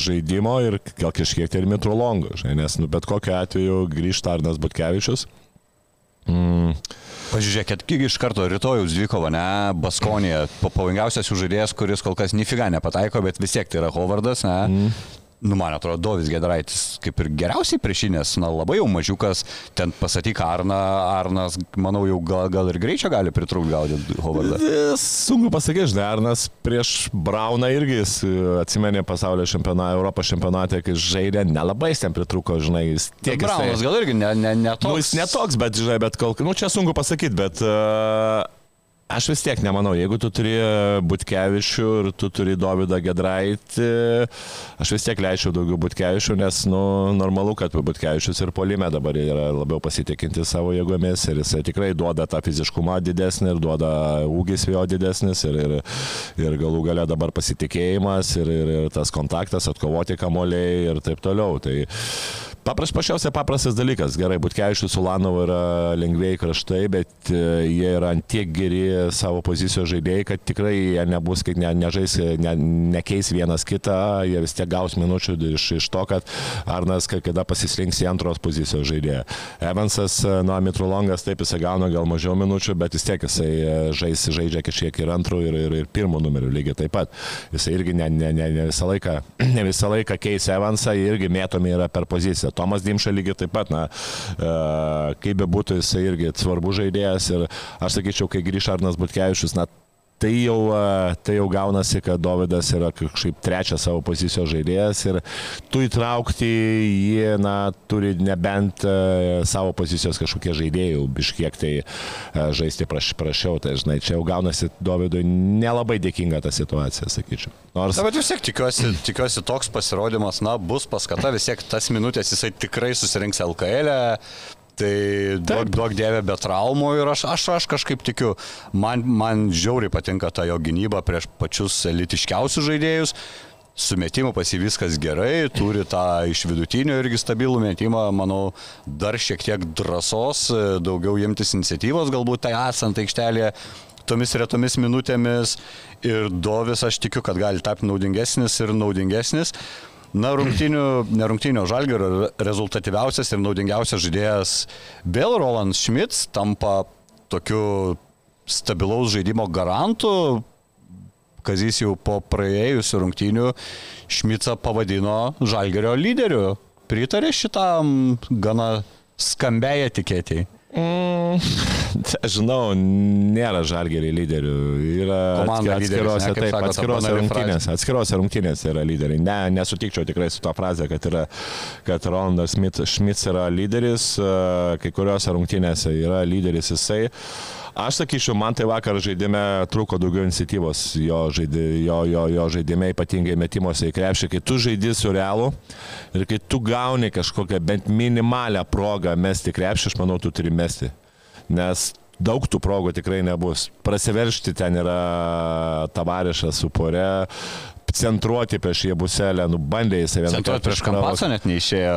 žaidimo ir gal kažkiek tai ir Mitrolongo, nes nu, bet kokiu atveju grįžta Arnas Butkevičius. Mm. Pažiūrėkit, iš karto rytojus dvikova, ne, Baskonė, pavojingiausias jų žaidėjas, kuris kol kas nifiga nepataiko, bet vis tiek tai yra Hovardas, ne. Mm. Nu, man atrodo, Dovis Gedraitis kaip ir geriausiai priešinės, na, labai jau mažiukas, ten pasakyk Arna, Arnas, manau, jau gal, gal ir greičio gali pritrūkti gaudyti Hovardą. E, Sunku pasakyti, žinai, Arnas prieš Brauną irgi jis e, atsimenė pasaulio čempionatą, Europos čempionatą, kai žaidė, nelabai ten pritruko, žinai, jis tiek jisai- Braunas gal irgi ne, ne, ne Nu, jis netoks, bet, žinai, bet kol, nu, čia sunku pasakyti, bet uh, aš vis tiek nemanau, jeigu tu turi Butkevičių ir tu turi Dovydą Gedraitį, aš vis tiek leisčiau daugiau Butkevičių, nes, nu, normalu, kad Butkevičius ir Polime dabar yra labiau pasitikinti savo jėgomis ir jisai tikrai duoda tą fiziškumą didesnį ir duoda ūgis jo didesnis ir, ir, ir galų gale dabar pasitikėjimas ir, ir, ir tas kontaktas, atkovoti kamoliai ir taip toliau. Tai Paprasčiausiai paprastas dalykas. Gerai, Butkevičius su Lanovu yra lengviai kraštai, bet e, jie yra tiek geri savo pozicijos žaidėjai, kad tikrai jie nebus, kad ne, nežais, ne, nekeis vienas kitą, jie vis tiek gaus minučių iš, iš to, kad Arnas kai kada pasislinks į antros pozicijos žaidėją. Evansas, nuo Mitrolongas, taip jisai gauna gal mažiau minučių, bet vis tiek jisai e, žais, žaidžia kažkiek ir antrų, ir, ir, ir pirmų numerių lygiai taip pat. Jisai irgi ne, ne, ne, ne visą laiką, ne visą laiką keis Evansą, irgi mėtomi yra per poziciją. Tomas Dimša lygiai taip pat, na, e, kaip be būtų, jisai irgi svarbus žaidėjas ir aš sakyčiau, kai grįš Arnas Butkevičius, na, tai jau, tai jau gaunasi, kad Davidas yra kažkaip trečias savo pozicijos žaidėjas ir tu įtraukti jį, na, turi nebent savo pozicijos kažkokie žaidėjai, biškiek tai žaisti praš, prašiau, tai žinai, čia jau gaunasi Davidui nelabai dėkinga ta situacija, sakyčiau. Nors... Na, bet vis tiek tikiuosi, tikiuosi toks pasirodymas, na, bus paskata, vis tiek tas minutės jisai tikrai susirinks LKL, e, Tai duok, duok dievė be traumų ir aš, aš, aš kažkaip tikiu, man, man žiauriai patinka ta jo gynyba prieš pačius elitiškiausius žaidėjus. Su metimu pas jį viskas gerai, turi tą iš vidutinio irgi stabilų metimą, manau, dar šiek tiek drąsos, daugiau imtis iniciatyvos, galbūt tai esant aikštelėje tomis retomis minutėmis ir Dovis aš tikiu, kad gali tapti naudingesnis ir naudingesnis. Na, rungtinių, ne rungtinių žalgerio rezultatyviausias ir naudingiausias žaidėjas vėl Roland Schmitz tampa tokiu stabilaus žaidimo garantu. Kazys jau po praėjusių rungtinių Šmicą pavadino žalgerio lyderiu. Pritarė šitam gana skambiai etiketėjai. Mm, žinau, nėra žalgeriai lyderių. Yra atskirose, ne, taip, sako, atskirose rungtynėse. Atskirose rungtynėse yra lyderiai. Ne, nesutikčiau tikrai su to frazė, kad, yra, kad Rolandas Šmits yra lyderis, kai kuriuose rungtynėse yra lyderis jisai. Aš sakyčiau, man tai vakar žaidime trūko daugiau iniciatyvos jo, žaidė, jo, jo, jo žaidime, ypatingai metimuose į krepšį, kai tu žaidži su realu ir kai tu gauni kažkokią bent minimalę progą mesti krepšį, aš manau, tu turi mesti. Nes daug tų progų tikrai nebus. Prasiveršti ten yra tavarišas su pore, centruoti prieš Jebuselę, nu bandė jis vieną. Centruoti prieš Kampaso net neišėjo.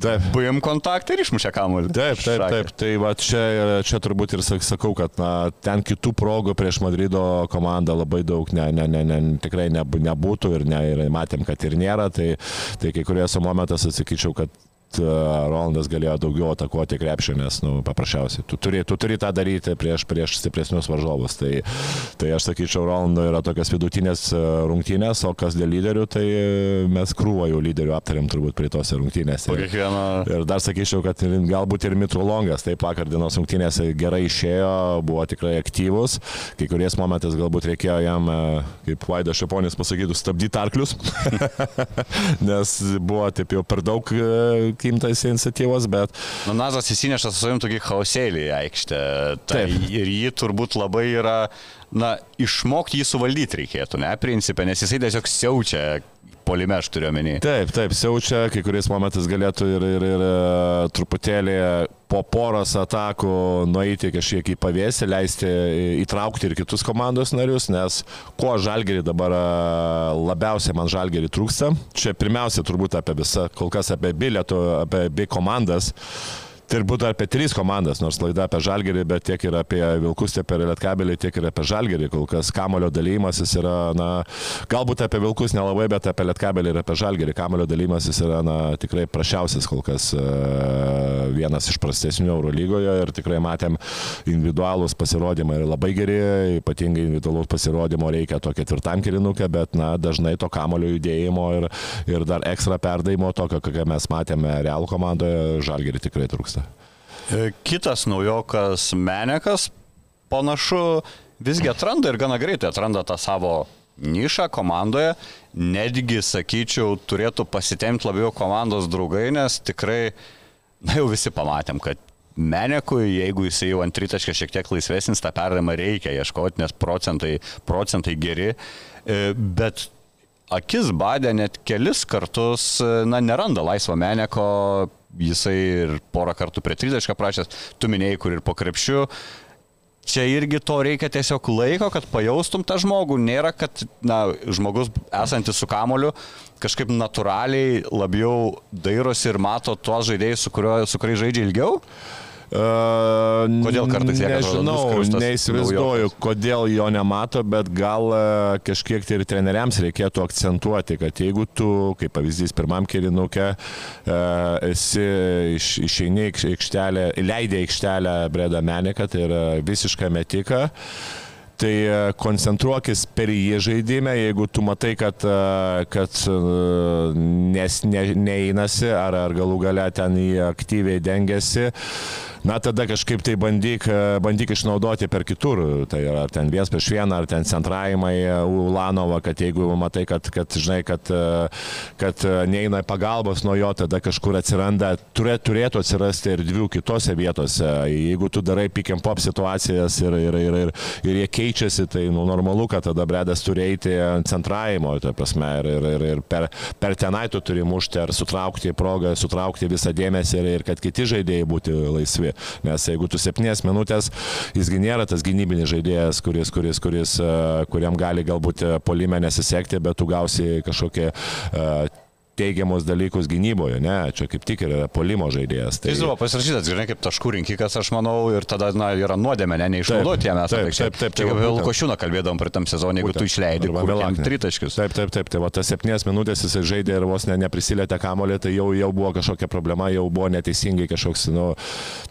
Taip. Buvim kontaktą ir išmušė kamuolį. Taip, taip, taip. Tai va čia, čia turbūt ir sakau, kad na, ten kitų progų prieš Madrido komandą labai daug ne, ne, ne, ne, tikrai ne, nebūtų ir, ne, ir matėm, kad ir nėra. Tai, tai kai kuriuose momentuose atsakyčiau, kad Rolandas galėjo daugiau atakuoti krepšį, nes, nu, paprasčiausiai, tu turi, tu turi tą daryti prieš, prieš stipresnius varžovus. Tai, tai aš sakyčiau, Rolando yra tokias vidutinės e, rungtynės, o kas dėl lyderių, tai mes krūvą jau lyderių aptarėm turbūt prie tose rungtynėse. Ir, kiekvieno... ir dar sakyčiau, kad galbūt ir Mitrolongas, taip vakar dienos rungtynėse gerai išėjo, buvo tikrai aktyvus, kai kuriais momentais galbūt reikėjo jam, e, kaip Vaidas Šaponis pasakytų, stabdyti arklius, nes buvo taip jau per daug imtas iniciatyvos, bet... Nu, Nazas įsineša su savim tokį chaosėlį į aikštę. Tai Taip. ir jį turbūt labai yra, na, išmokti jį suvaldyti reikėtų, ne, principė, nes jisai tiesiog siaučia polime, aš turiu omeny. Taip, taip, siaučia, kai kuriais momentais galėtų ir, ir, ir e, truputėlį po poros atakų nueiti kažkiek į pavėsį, leisti įtraukti ir kitus komandos narius, nes ko žalgerį dabar e, labiausiai man žalgerį trūksta. Čia pirmiausia turbūt apie visą, kol kas apie bilietų, apie bei komandas. Tai būtų apie trys komandas, nors laida apie Žalgerį, bet tiek ir apie Vilkus, tiek apie Lietkabelį, tiek ir apie Žalgerį. Kol kas kamulio dalymasis yra, na, galbūt apie Vilkus nelabai, bet apie Lietkabelį ir apie Žalgerį. Kamulio dalymasis yra, na, tikrai prašiausias kol kas e, vienas iš prastesnių Euro lygoje ir tikrai matėm individualus pasirodymai ir labai geri, ypatingai individualus pasirodymo reikia to ketvirtam kilinukė, bet, na, dažnai to kamulio judėjimo ir, ir dar ekstra perdavimo tokio, kokią mes matėme Real komandoje, Žalgerį tikrai trūksta. E, kitas naujokas Menekas panašu visgi atranda ir gana greitai atranda tą savo nišą komandoje. Netgi, sakyčiau, turėtų pasitemti labiau komandos draugai, nes tikrai, na jau visi pamatėm, kad Menekui, jeigu jis jau ant tritaškio šiek tiek laisvesnis, tą perdavimą reikia ieškoti, nes procentai, procentai geri. E, bet akis badė net kelis kartus, na, neranda laisvo Meneko jisai ir porą kartų prie 30 prašęs, tu minėjai, kur ir po krepšiu. čia irgi to reikia tiesiog laiko, kad pajaustum tą žmogų. Nėra, kad na, žmogus esantis su kamoliu kažkaip natūraliai labiau dairosi ir mato tuos žaidėjus, su, kurio, su kuriais žaidžia ilgiau. Uh, Kodėl kartais jie Nežinau, neįsivaizduoju, kodėl jo nemato, bet gal e, kažkiek tai ir treneriams reikėtų akcentuoti, kad jeigu tu, kaip pavyzdys, pirmam kirinukė, esi iš, išeini aikštelę, leidė aikštelę Breda Meniką, tai yra visiška metika. Tai e, koncentruokis per jį žaidime, jeigu tu matai, kad, e, kad e, nes, ne, neeinasi ar, ar galų gale ten jį aktyviai dengiasi, na tada kažkaip tai bandyk, bandyk išnaudoti per kitur. Tai yra ar ten vienas prieš vieną, ar ten centravimai Ulanovą, kad jeigu matai, kad, kad žinai, kad, kad neina pagalbos nuo jo, tada kažkur atsiranda, turė, turėtų atsirasti ir dviejų kitose vietose. Jeigu tu darai pick and pop situacijas ir, ir, ir, ir, ir jie keičiasi, tai nu, normalu, kad tada bredas turi eiti centravimo, tai prasme, ir, ir, ir, ir per, per tenai tu turi mušti ar sutraukti progą, sutraukti visą dėmesį ir, ir kad kiti žaidėjai būtų laisvi. Nes jeigu tu septynės minutės, jisgi nėra tas gynybinis žaidėjas, kuris, kuris, kuris, e, kuriam gali galbūt e, polime nesisekti, bet tu gausi kažkokie uh, teigiamus dalykus gynyboje, ne, čia kaip tik yra polimo žaidėjas. Tai jis buvo pasirašytas, žinai, kaip taškų rinkikas, aš manau, ir tada na, yra nuodėmė, ne, neišnaudoti jam esą. Taip, taip, taip. Čia kaip. Lukošiūną kalbėdom per tam sezonį, jeigu tu išleidai Velaknė. tritaškius. Taip, taip, taip. Tai va tas septynės minutės jisai žaidė ir vos ne, neprisilėtė kamolį, tai jau, jau buvo kažkokia problema, jau buvo neteisingai kažkoks, nu,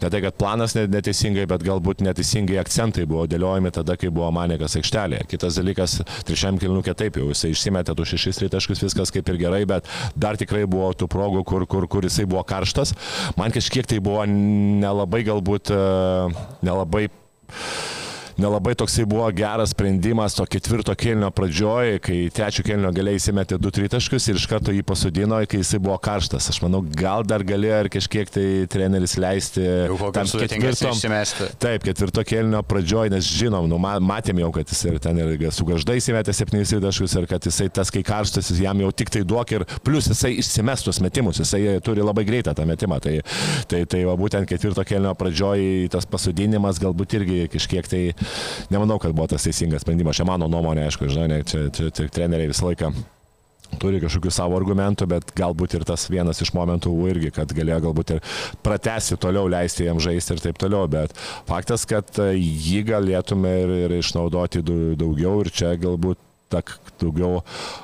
ne tai, kad planas ne- neteisingai, bet galbūt neteisingai akcentai buvo dėliojami tada, kai buvo Manekas aikštelėje. Kitas dalykas, trečiam kilnukė taip jau, jisai išsimetė tų šešis tritaškus, viskas kaip ir gerai, bet dar tikrai buvo tų progų, kur, kur, kur jisai buvo karštas. Man kažkiek tai buvo nelabai galbūt, e, nelabai nelabai toksai buvo geras sprendimas to ketvirto kelnio pradžioje, kai trečio kelnio galiai įsimetė du tritaškius ir iš karto jį pasodino, kai jisai buvo karštas. Aš manau, gal dar galėjo ir kažkiek tai treneris leisti išsimesti. Taip, ketvirto kelnio pradžioje, nes žinom, nu, ma- matėm jau, kad jis ir ten ir su gaždai įsimetė septynis tritaškius ir kad jisai tas, kai karštas, jis jam jau tik tai duok ir plus jisai išsimestus metimus, jisai turi labai greitą tą metimą. Tai, tai, tai va, būtent ketvirto kelnio pradžioje tas pasodinimas galbūt irgi kažkiek tai, nemanau, kad buvo tas teisingas sprendimas. Čia mano nuomonė, aišku, žinai, ne, čia, čia, čia treneriai visą laiką turi kažkokių savo argumentų, bet galbūt ir tas vienas iš momentų buvo irgi, kad galėjo galbūt ir pratesti toliau, leisti jam žaisti ir taip toliau, bet faktas, kad jį galėtume ir, ir išnaudoti daugiau ir čia galbūt tak daugiau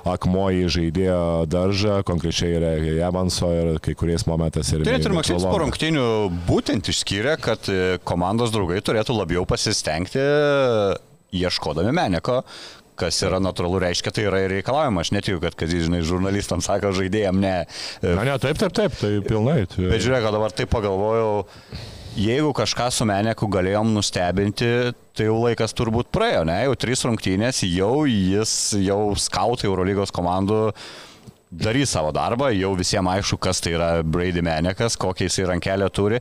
akmoji žaidėjo daržą, konkrečiai ir Evanso ir kai kuriais momentais ir... Tai net ir Maksimas po rungtinių būtent išskyrė, kad e, komandos draugai turėtų labiau pasistengti e, ieškodami Meneko, kas yra natūralu, reiškia, tai yra ir reikalaujama. Aš netikiu, kad, kad žinai, žurnalistams sako žaidėjams ne. E, Na, ne, taip, taip, taip, tai pilnai. Tai... Bet žiūrėk, dabar taip pagalvojau, jeigu kažką su Meneku galėjom nustebinti, tai jau laikas turbūt praėjo, ne? Jau trys rungtynės, jau jis, jau skautai Eurolygos komandų darys savo darbą, jau visiems aišku, kas tai yra Brady Menekas, kokią jis rankelę turi.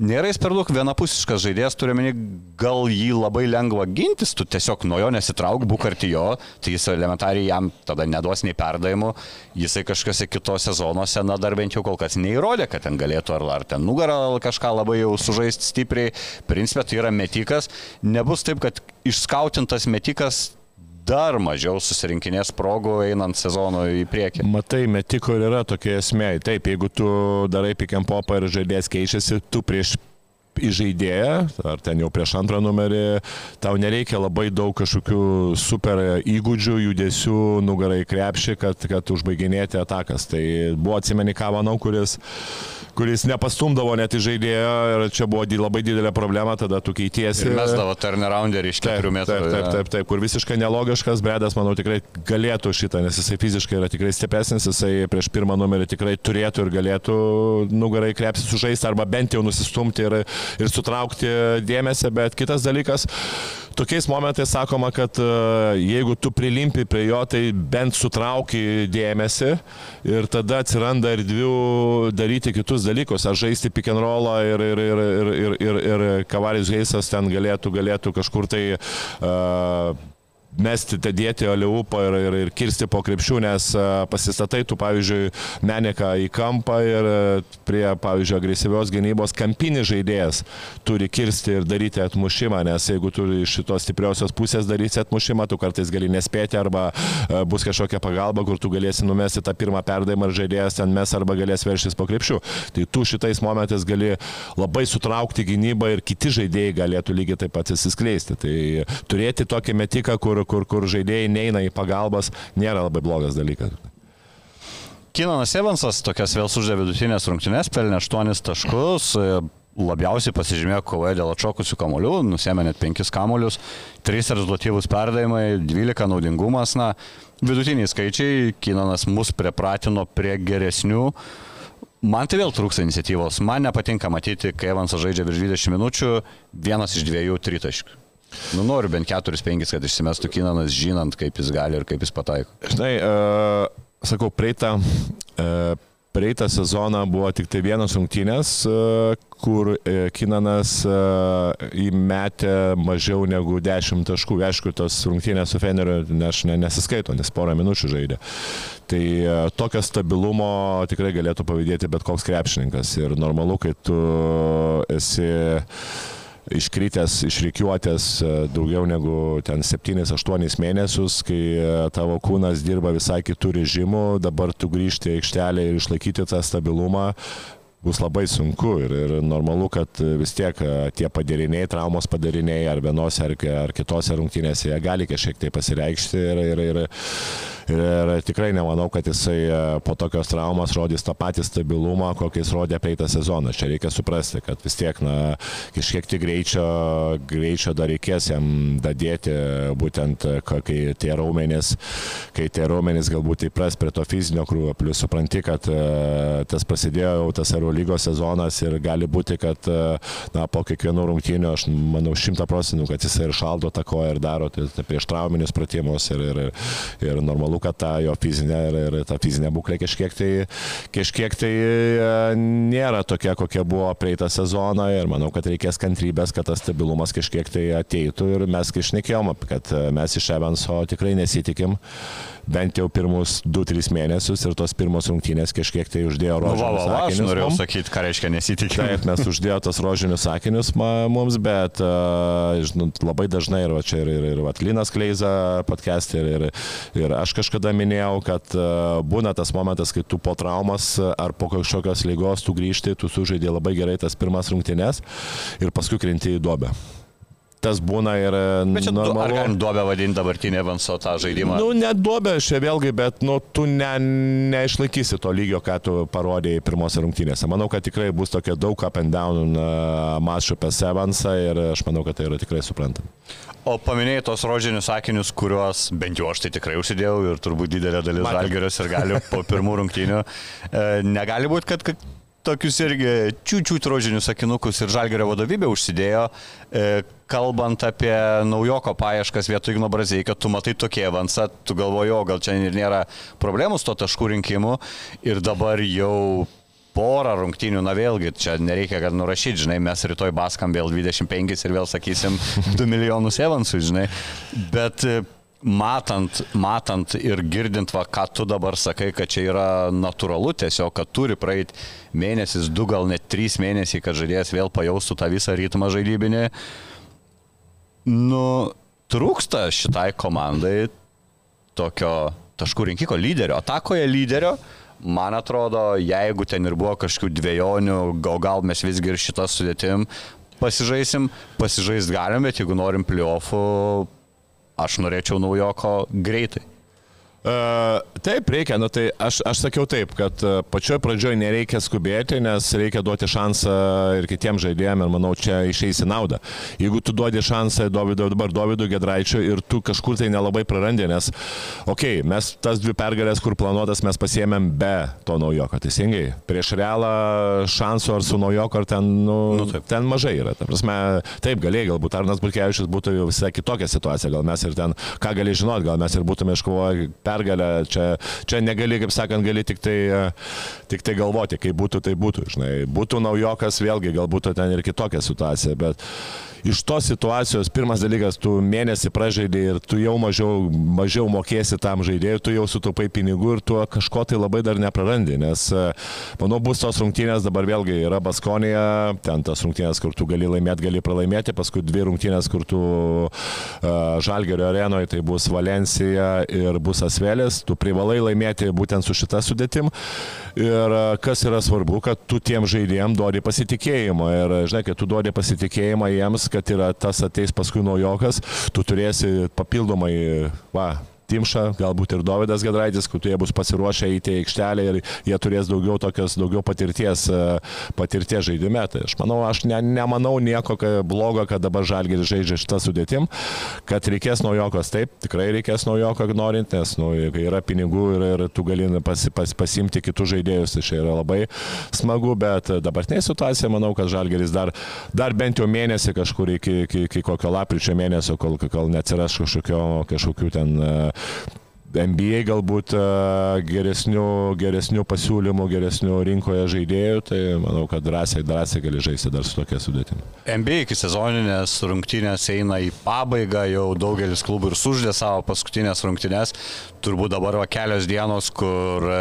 Nėra jis per daug vienapusiškas žaidėjas, turiu meni, gal jį labai lengva gintis, tu tiesiog nuo jo nesitrauk, būk arti jo, tai jis elementariai jam tada neduos nei perdavimų, jisai kažkose kitose zonose, na dar bent jau kol kas neįrodė, kad ten galėtų ar, ar ten nugarą kažką labai jau sužaisti stipriai, principė tai yra metikas, nebus taip, kad išskautintas metikas dar mažiau susirinkinės progų einant sezono į priekį. Matai, metiko ir yra tokia esmė. Taip, jeigu tu darai and popą ir žaidėjas keičiasi, tu prieš įžaidėją, ar ten jau prieš antrą numerį, tau nereikia labai daug kažkokių super įgūdžių, judesių, nugarai krepšį, kad, kad užbaiginėti atakas. Tai buvo atsimeni ką manau, kuris, kuris nepastumdavo net į žaidėją ir čia buvo labai didelė problema, tada tu keitiesi. Ir mes davo turnarounderį iš keturių metrų. taip, taip, taip, taip, kur visiškai nelogiškas, Bredas, manau, tikrai galėtų šitą, nes jisai fiziškai yra tikrai stipresnis, jisai prieš pirmą numerį tikrai turėtų ir galėtų nugarai krepsi sužaisti arba bent jau nusistumti ir, ir sutraukti dėmesį, bet kitas dalykas, tokiais momentais sakoma, kad e, jeigu tu prilimpi prie jo, tai bent sutrauki dėmesį ir tada atsiranda erdvių daryti kitus dalykus, ar žaisti pick and rollą ir, ir, ir, ir, ir, ir, ir Kavaris Heisas ten galėtų, galėtų kažkur tai uh, mesti, dėti oliupą ir, ir, ir kirsti po krepšių, nes e, pasistatai tu, pavyzdžiui, Meniką į kampą ir e, prie, pavyzdžiui, agresyvios gynybos kampinis žaidėjas turi kirsti ir daryti atmušimą, nes jeigu tu iš šitos stipriosios pusės darysi atmušimą, tu kartais gali nespėti arba e, bus kažkokia pagalba, kur tu galėsi numesti tą pirmą perdavimą ir žaidėjas ten mes arba galės verštis po krepšių. Tai tu šitais momentais gali labai sutraukti gynybą ir kiti žaidėjai galėtų lygiai taip pat įsiskleisti. Tai turėti tokį metiką, kur, kur, kur žaidėjai neina į pagalbas, nėra labai blogas dalykas. Kinanas Evansas tokias vėl suždė vidutinės rungtynės, pelnė 8 taškus, labiausiai pasižymėjo kovoje dėl atšokusių kamolių, nusėmė net 5 kamolius, 3 rezultatyvus perdavimai, 12 naudingumas, na, vidutiniai skaičiai, Kinanas mus pripratino prie geresnių. Man tai vėl trūksta iniciatyvos. Man nepatinka matyti, kai Evansas žaidžia virš 20 minučių, vienas iš dviejų tritaškių. Nu, noriu bent 4-5, kad išsimestų Kinanas, žinant, kaip jis gali ir kaip jis pataiko. Žinai, uh, sakau, praeitą, uh, praeitą sezoną buvo tik tai vienos rungtynės, uh, kur uh, Kinanas uh, įmetė mažiau negu 10 taškų. Aišku, tos rungtynės su Feneriu aš ne, nesiskaito, nes porą minučių žaidė. Tai uh, tokio stabilumo tikrai galėtų pavydėti bet koks krepšininkas. Ir normalu, kai tu esi iškritęs iš reikiuotės e, daugiau negu ten 7-8 mėnesius, kai e, tavo kūnas dirba visai kitų režimų, dabar tu grįžti į aikštelę ir išlaikyti tą stabilumą, bus labai sunku ir, ir normalu, kad vis tiek e, tie padariniai, traumos padariniai ar vienose ar, ar kitose rungtynėse jie gali kažkiek tai pasireikšti ir, ir, ir, ir tikrai nemanau, kad jisai e, po tokios traumos rodys tą patį stabilumą, kokį jis rodė peitą sezoną. Čia reikia suprasti, kad vis tiek, na, kažkiek tik greičio, greičio dar reikės jam dadėti, būtent e, kai tie raumenys, kai tie raumenys galbūt įpras prie to fizinio krūvio, plus supranti, kad tas prasidėjo jau tas aerų lygos sezonas ir gali būti, kad na, po kiekvienų rungtynių aš manau šimta procentų, kad jis ir šaldo tą koją ir daro tai, tai prieš trauminius pratimus ir, ir, ir normalu, kad ta jo fizinė ir, ir ta fizinė būklė kažkiek tai, kažkiek tai nėra tokia, kokia buvo praeitą sezoną ir manau, kad reikės kantrybės, kad tas stabilumas kažkiek tai ateitų ir mes išnekėjom, kad mes iš Evanso tikrai nesitikim bent jau pirmus 2-3 mėnesius ir tos pirmos rungtynės kažkiek tai uždėjo rožinius Nu, va, va, va, aš akinius. norėjau mum. sakyti, ką reiškia nesitikėjau. Taip, mes uždėjo tos rožinius sakinius ma- mums, bet uh, žinot, labai dažnai ir va, čia ir, ir, ir vat, Linas Kleiza podcast ir, ir, ir aš kažkada minėjau, kad uh, būna tas momentas, kai tu po traumas ar po kažkokios lygos tu grįžti, tu sužaidė labai gerai tas pirmas rungtynes ir paskui krenti į duobę. Tas būna ir uh, Bet čia du- ar normalu. galim duobę vadinti dabartinį Evanso tą žaidimą? Nu, net duobė čia vėlgi, bet nu, tu ne, neišlaikysi to lygio, ką tu parodėjai pirmose rungtynėse. Manau, kad tikrai bus tokia daug up and down uh, mačų apie Sevansą ir aš manau, kad tai yra tikrai suprantama. O paminėjai tos rožinius sakinius, kuriuos bent jau aš tai tikrai užsidėjau ir turbūt didelė dalis žalgerius ir gali po pirmų rungtynių. E, negali būti, kad, kad tokius irgi čiūčių rožinius sakinukus ir žalgerio vadovybė užsidėjo, e, kalbant apie naujoko paieškas vietoj Igno Brazeikio, tu matai tokie avansą, tu galvoji, o gal čia ir nėra problemų su to taškų rinkimu. Ir dabar jau porą rungtynių, na vėlgi, čia nereikia, kad nurašyti, žinai, mes rytoj baskam vėl 25 ir vėl sakysim 2 milijonus evansų, žinai, bet e, matant, matant ir girdint, va, ką tu dabar sakai, kad čia yra natūralu tiesiog, kad turi praeiti mėnesis, du gal net trys mėnesiai, kad žaidėjas vėl pajaustų tą visą ritmą žaidybinį, nu, trūksta šitai komandai tokio taškų rinkiko lyderio, atakoje lyderio. Man atrodo, jeigu ten ir buvo kažkokių dviejonių, gal, gal mes visgi ir šitą sudėtim pasižaisim, pasižaist galim, bet jeigu norim pliofų, aš norėčiau naujoko greitai. Uh, taip, reikia, nu tai aš, aš sakiau taip, kad uh, pačioj pradžioj nereikia skubėti, nes reikia duoti šansą ir kitiems žaidėjams ir manau, čia išeisi naudą. Jeigu tu duodi šansą Dovydui, dabar Dovydui Gedraičiui ir tu kažkur tai nelabai prarandi, nes, okei, okay, mes tas dvi pergalės, kur planuotas, mes pasiemėm be to naujoko, teisingai. Prieš realą šansų ar su naujoko, ar ten, nu, Nu, nu, taip. ten mažai yra. Ta prasme, taip, galėjai, galbūt Arnas Burkevičius būtų jau visai kitokia situacija, gal mes ir ten, ką gali žinot, gal mes ir būtume iškovoję pergalę, čia, čia negali, kaip sakant, gali tik tai, e, tik tai galvoti, kaip būtų, tai būtų, žinai. Būtų naujokas, vėlgi, galbūt ten ir kitokia situacija, bet iš tos situacijos, pirmas dalykas, tu mėnesį pražaidai ir tu jau mažiau, mažiau mokėsi tam žaidėjui, tu jau sutaupai pinigų ir tu kažko tai labai dar neprarandi, nes, e, manau, bus tos rungtynės, dabar vėlgi yra Baskonija, ten tas rungtynės, kur tu gali laimėti, gali pralaimėti, paskui dvi rungtynės, kur tu uh, Žalgerio arenoje, tai bus Valencija ir bus Asvelis, tu privalai laimėti būtent su šita sudėtim. Ir uh, kas yra svarbu, kad tu tiem žaidėjim duodi pasitikėjimą. Ir žinai, kad tu duodi pasitikėjimą jiems, kad yra tas ateis paskui naujokas, tu turėsi papildomai, va, Timša, galbūt ir Davidas Gadraitis, kur jie bus pasiruošę įti aikštelę ir jie turės daugiau, tokios, daugiau patirties, patirties žaidime. Tai aš manau, aš ne, nemanau nieko blogo, kad dabar Žalgiris žaidžia šitą sudėtim, kad reikės naujokos, taip, tikrai reikės naujoko norint, nes nu, yra pinigų ir, ir tu gali pas, pas, pasimti kitus žaidėjus, tai čia yra labai smagu, bet dabartinė situacija, manau, kad Žalgiris dar, dar bent jau mėnesį kažkur iki, iki, iki kokio lapkričio mėnesio, kol, kol neatsiras kažkokio, kažkokių ten NBA galbūt e, geresnių, geresnių pasiūlymų, geresnių rinkoje žaidėjų, tai manau, kad drąsiai, drąsiai gali žaisti dar su tokia sudėtimi. NBA iki sezoninės rungtynės eina į pabaigą, jau daugelis klubų ir suždė savo paskutinės rungtynės, turbūt dabar va kelios dienos, kur e,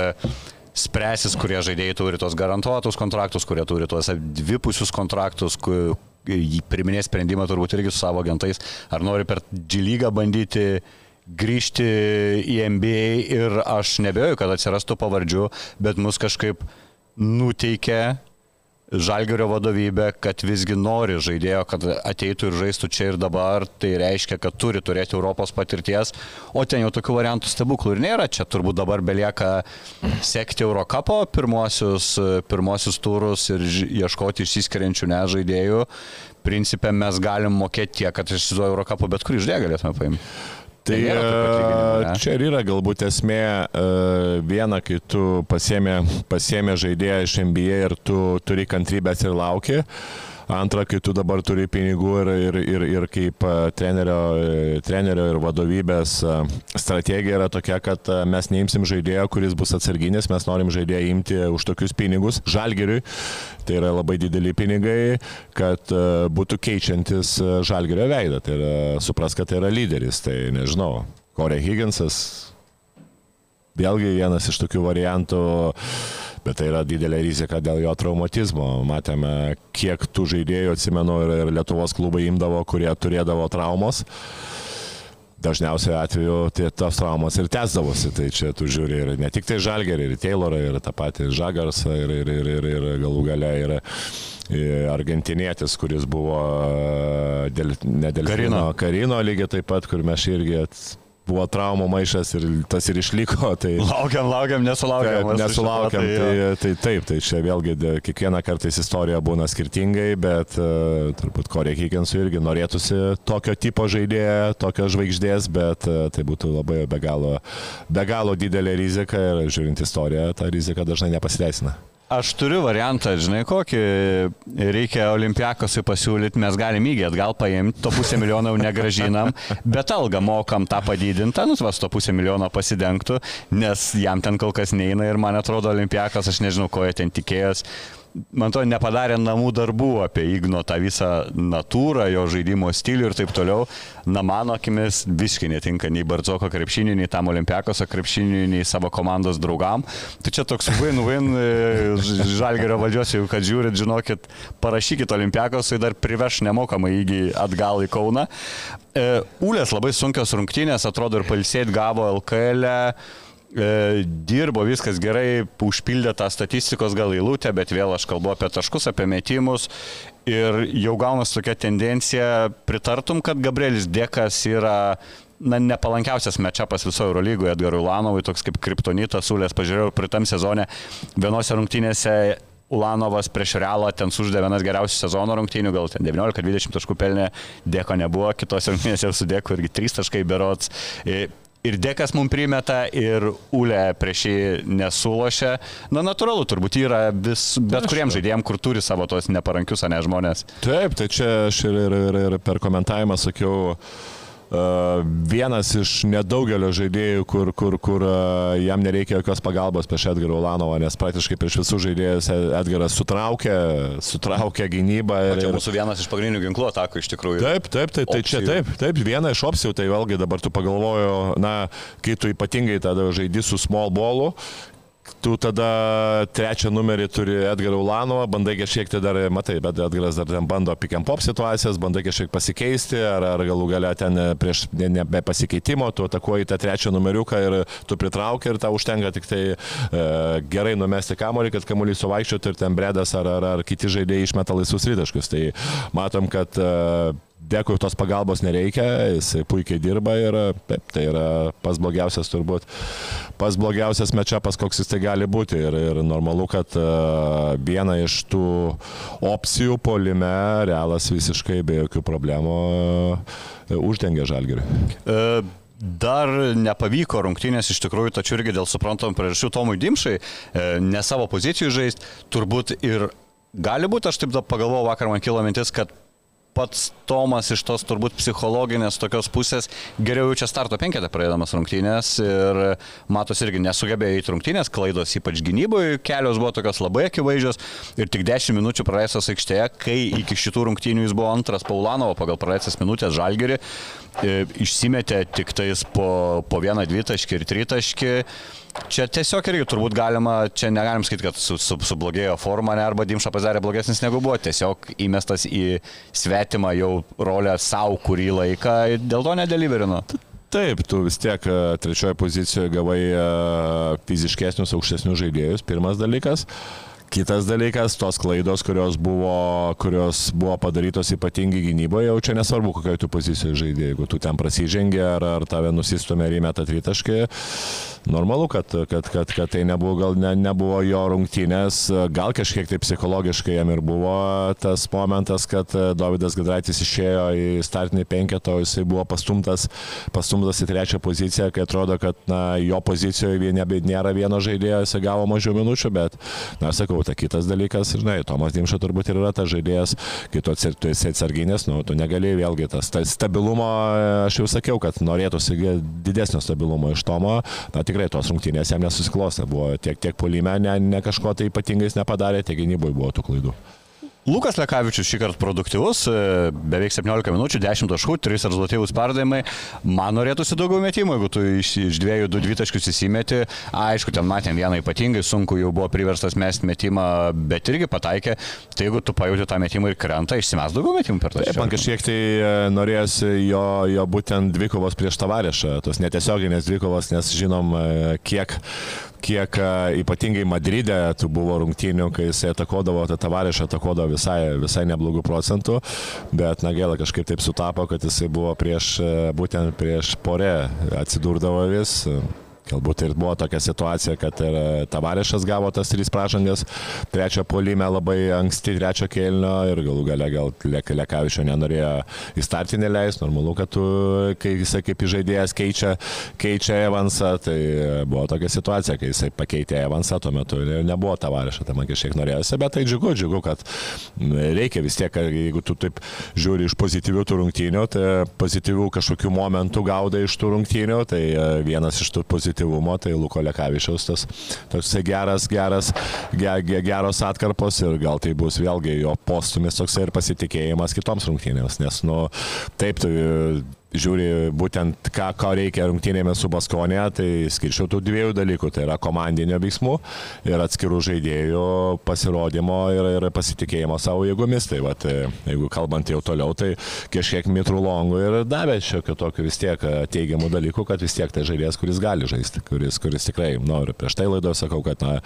spręsis, kurie žaidėjai turi tos garantuotus kontraktus, kurie turi tuos dvipusius kontraktus, kur priminės sprendimą turbūt irgi su savo agentais, ar nori per G lygą bandyti grįžti į NBA ir aš nebejoju, kad atsirastų pavardžių, bet mus kažkaip nuteikia Žalgerio vadovybė, kad visgi nori žaidėjo, kad ateitų ir žaistų čia ir dabar, tai reiškia, kad turi turėti Europos patirties, o ten jau tokių variantų stebuklų ir nėra. Čia turbūt dabar belieka sekti Eurocapo pirmosius, pirmosius turus ir ieškoti išsiskiriančių nežaidėjų. Principė mes galim mokėti tiek, kad iš Eurocapo bet kurį žaidėją galėtume paimti. Tai e, čia ir yra galbūt esmė e, viena, kai tu pasiemė, pasiemė žaidėją iš NBA ir tu turi kantrybės ir lauki. Antra, kai tu dabar turi pinigų ir, ir, ir, ir kaip e, trenerio, trenerio ir vadovybės strategija yra tokia, kad mes neimsim žaidėjo, kuris bus atsarginis, mes norim žaidėją imti už tokius pinigus. Žalgiriui tai yra labai dideli pinigai, kad būtų keičiantis žalgerio veidą. Tai yra, supras, kad tai yra lyderis. Tai nežinau, Corey Higginsas, vėlgi vienas iš tokių variantų bet tai yra didelė rizika dėl jo traumatizmo. Matėme, kiek tų žaidėjų, atsimenu, ir, ir Lietuvos klubai imdavo, kurie turėdavo traumos. Dažniausiai atveju tai tos traumos ir tęsdavosi, tai čia tu žiūri ir ne tik tai Žalgerį, ir Taylorą, ir tą patį Žagarsą, ir, ir, ir, ir, ir galų gale ir, ir argentinietis, kuris buvo dėl, ne dėl Karino. Karino lygiai taip pat, kur mes irgi buvo traumų maišas ir tas ir išliko. Tai, laukiam, laukiam, nesulaukiam. Taip, nesulaukiam, tai, tai taip, tai čia vėlgi kiekvieną kartą istorija būna skirtingai, bet uh, turbūt Korė Higgensui irgi norėtųsi tokio tipo žaidėjo, tokio žvaigždės, bet uh, tai būtų labai be galo, be galo didelė rizika ir žiūrint istoriją, ta rizika dažnai nepasiteisina. Aš turiu variantą, žinai, kokį reikia olimpiakosui pasiūlyti, mes galim įgį atgal paimti, to pusę milijono jau negražinam, bet algą mokam tą padidintą, nu, vas to pusę milijono pasidengtų, nes jam ten kol kas neina ir man atrodo olimpiakas, aš nežinau, ko jie ten tikėjos man to nepadarė namų darbų apie Igno tą visą natūrą, jo žaidimo stilių ir taip toliau. Na, mano akimis visiškai netinka nei Bardzoko krepšiniui, nei tam olimpiakoso krepšiniui, nei savo komandos draugam. Tai čia toks win-win e, žalgerio valdžios, jeigu kad žiūrit, žinokit, parašykit olimpiakosui, dar priveš nemokamai įgy atgal į Kauną. E, Ulės labai sunkios rungtynės, atrodo ir palsėti gavo LKL. E e, dirbo viskas gerai, užpildė tą statistikos gal eilutę, bet vėl aš kalbu apie taškus, apie metimus. Ir jau gaunas tokia tendencija, pritartum, kad Gabrielis Dėkas yra na, nepalankiausias mečiapas visoje Eurolygoje Edgarui Ulanovui, toks kaip kriptonitas, Ulės, pažiūrėjau, pritam sezone vienose rungtynėse Ulanovas prieš Realą ten suždė vienas geriausių sezono rungtynių, gal ten 19-20 taškų pelnė, dėko nebuvo, kitose rungtynėse su dėku irgi 3 taškai berots. Ir Dekas mums primeta, ir Ule prieš jį nesulošia. Na, natūralu, turbūt yra vis, bet kuriems žaidėjams, kur turi savo tos neparankius, ne žmonės. Taip, tai čia aš ir, ir, ir, ir per komentavimą sakiau, vienas iš nedaugelio žaidėjų, kur, kur, kur jam nereikia jokios pagalbos prieš Edgarą Ulanovą, nes praktiškai prieš visus žaidėjus Edgaras sutraukė, sutraukė gynybą. Ir, čia mūsų vienas iš pagrindinių ginklų atakų iš tikrųjų. Taip, taip, tai, tai čia taip, taip, viena iš opcijų, tai vėlgi dabar tu pagalvoju, na, kai tu ypatingai tada žaidži su small ballu, tu tada trečią numerį turi Edgarą Ulanovą, bandai kažkiek tai dar, matai, bet Edgaras dar ten bando pick and pop situacijas, bandai kažkiek pasikeisti, ar, ar galų gale ten prieš ne, ne, tu atakuoji tą trečią numeriuką ir tu pritrauki ir tau užtenka tik tai e, gerai numesti kamolį, kad kamuolys suvaikščiotų ir ten bredas ar, ar, ar kiti žaidėjai išmeta laisvus rytaškus. Tai matom, kad e, Dekui tos pagalbos nereikia, jis puikiai dirba ir taip, tai yra pas blogiausias turbūt, pas blogiausias mečiapas, koks jis tai gali būti. Ir, ir normalu, kad uh, viena iš tų opcijų polime realas visiškai be jokių problemų uh, uždengia žalgerį. Uh. Dar nepavyko rungtynės iš tikrųjų, tačiau irgi dėl suprantamų priežasčių Tomui Dimšai ne savo pozicijų žaisti, turbūt ir gali būti, aš taip pagalvojau, vakar man kilo mintis, kad pats Tomas iš tos turbūt psichologinės tokios pusės geriau jaučia starto penketą praeidamas rungtynės ir matos irgi nesugebėjo į rungtynės, klaidos ypač gynyboje, kelios buvo tokios labai akivaizdžios ir tik 10 minučių praleistas aikštėje, kai iki šitų rungtynių jis buvo antras Paulanovo pagal praleistas minutės žalgerį, išsimetė tik tais po, po vieną dvitaškį ir tritaškį. Čia tiesiog irgi turbūt galima, čia negalim sakyti, kad su, su, sublogėjo forma, ne, arba Dimša pasidarė blogesnis negu buvo, tiesiog įmestas į svetimą jau rolę savo kurį laiką, dėl to nedeliverino. Taip, tu vis tiek e, trečioje pozicijoje gavai e, fiziškesnius, aukštesnius žaidėjus, pirmas dalykas. Kitas dalykas, tos klaidos, kurios buvo, kurios buvo padarytos ypatingai gynyboje, jau čia nesvarbu, kokioje tu pozicijoje žaidėjai, jeigu tu ten prasižengė ar, ar tave nusistumė ir įmeta tritaškį, normalu, kad, kad, kad, kad tai nebuvo, gal ne, nebuvo jo rungtynės, gal kažkiek tai psichologiškai jam ir buvo tas momentas, kad Davidas Gadraitis išėjo į startinį penketą, jisai buvo pastumtas, pastumtas į trečią poziciją, kai atrodo, kad na, jo pozicijoje nėra vieno žaidėjo, jisai gavo mažiau minučių, bet, na, sakau, tai kitas dalykas, žinai, Tomas Dimša turbūt ir yra tas žaidėjas, kai tu, esi atsarginės, nu, tu negali vėlgi tas, tas stabilumo, aš jau sakiau, kad norėtųsi didesnio stabilumo iš Tomo, na, tikrai tos rungtynės jam nesusiklostė. Buvo tiek, tiek polime, ne, ne kažko tai ypatingais nepadarė, tiek gynyboje buvo tų klaidų. Lukas Lekavičius šį kartą produktyvus, e, beveik 17 minučių, 10 taškų, 3 rezultatyvūs perdavimai. Man norėtųsi daugiau metimų, jeigu tu iš, iš dviejų, du dvitaškius įsimeti. Aišku, ten matėm vieną ypatingai sunku, jau buvo priverstas mesti metimą, bet irgi pataikė. Tai jeigu tu pajūti tą metimą ir krenta, išsimes daugiau metimų per tą šį. Man kažkiek tai e, norėjosi jo, jo būtent dvikovos prieš tavarešą, tos netiesioginės dvikovos, nes žinom, e, kiek kiek ypatingai Madride tų buvo rungtynių, kai jisai atakodavo, tą tavarešą atakodavo visai, visai neblogų procentų, bet na gaila kažkaip taip sutapo, kad jisai buvo prieš, būtent prieš porę atsidurdavo vis. Galbūt ir buvo tokia situacija, kad ir Tavarešas gavo tas trys pražangas, trečio polime labai anksti trečio kelnio ir galų gale gal Lekavičio nenorėjo į startinį leisti. Normalu, kad tu, kai jisai kaip žaidėjas keičia, keičia Evansą, tai buvo tokia situacija, kai jisai pakeitė Evansą, tuo metu nebuvo Tavarešo, tai man kažkiek norėjosi, bet tai džiugu, džiugu, kad reikia vis tiek, jeigu tu taip žiūri iš pozityvių tų rungtynių, tai pozityvių kažkokių momentų gaudai iš tų rungtynių, tai vienas iš tų pozityvių efektyvumo, tai Luko Lekavičiaus tas toksai geras, geras, ge, geros atkarpos ir gal tai bus vėlgi jo postumis toksai ir pasitikėjimas kitoms rungtynėms, nes, nu, taip, tai žiūri būtent, ką, ko reikia rungtynėmis su Baskonė, tai skirčiau tų dviejų dalykų. Tai yra komandinio veiksmų ir atskirų žaidėjų pasirodymo ir, ir pasitikėjimo savo jėgomis. Tai va, tai, jeigu kalbant jau toliau, tai kažkiek mitrų longų ir davė šiokio tokio vis tiek teigiamų dalykų, kad vis tiek tai žaidėjas, kuris gali žaisti, kuris, kuris tikrai, noriu, prieš tai laidoje sakau, kad na,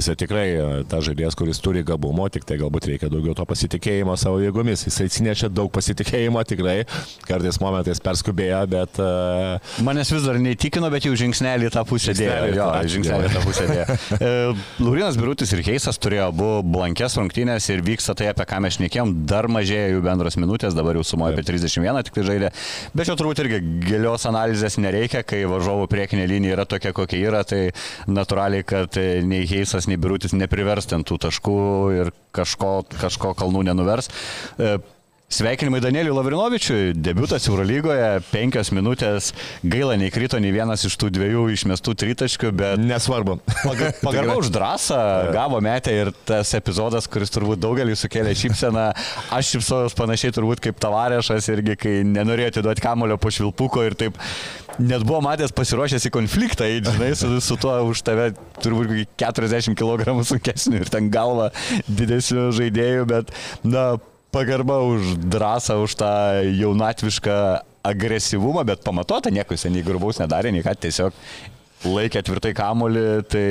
jisai tikrai ta žaidėjas, kuris turi gabumo, tik tai galbūt reikia daugiau to pasitikėjimo savo jėgomis. Jisai atsinešė daug pasitikėjimo tikrai, kartais momentais žmonės perskubėjo, bet... Uh... Manęs vis dar neįtikino, bet jau žingsnelį tą pusę dėjo. Jo, žingsnelį tą pusę dėjo. E, Laurinas Birutis ir Keisas turėjo abu blankės rungtynės ir vyksta tai, apie ką mes šnekėjom, dar mažėja jų bendros minutės, dabar jau sumoja apie 31 tik tai žaidė. Bet čia turbūt irgi gilios analizės nereikia, kai varžovų priekinė linija yra tokia, kokia yra, tai natūraliai, kad nei Keisas, nei Birutis neprivers ten tų taškų ir kažko, kažko kalnų nenuvers. E, Sveikinimai Danieliui Lavrinovičiui, debutas Eurolygoje, penkios minutės, gaila neįkrito nei vienas iš tų dviejų išmestų tritaškių, bet Nesvarbu. paga- pagarba už drąsą gavo metę ir tas epizodas, kuris turbūt daugelį sukėlė šypseną, aš šypsojus panašiai turbūt kaip tavarešas irgi, kai nenorėjo atiduoti kamulio po švilpuko ir taip net buvo matęs pasiruošęs į konfliktą, žinai, su, su tuo už tave turbūt kokį 40 kg sunkesnių ir ten galva didesnių žaidėjų, bet, na, pagarba už drąsą, už tą jaunatvišką agresyvumą, bet pamatuota, nieko jis nei grubaus nedarė, nei ką tiesiog laikė tvirtai kamolį, tai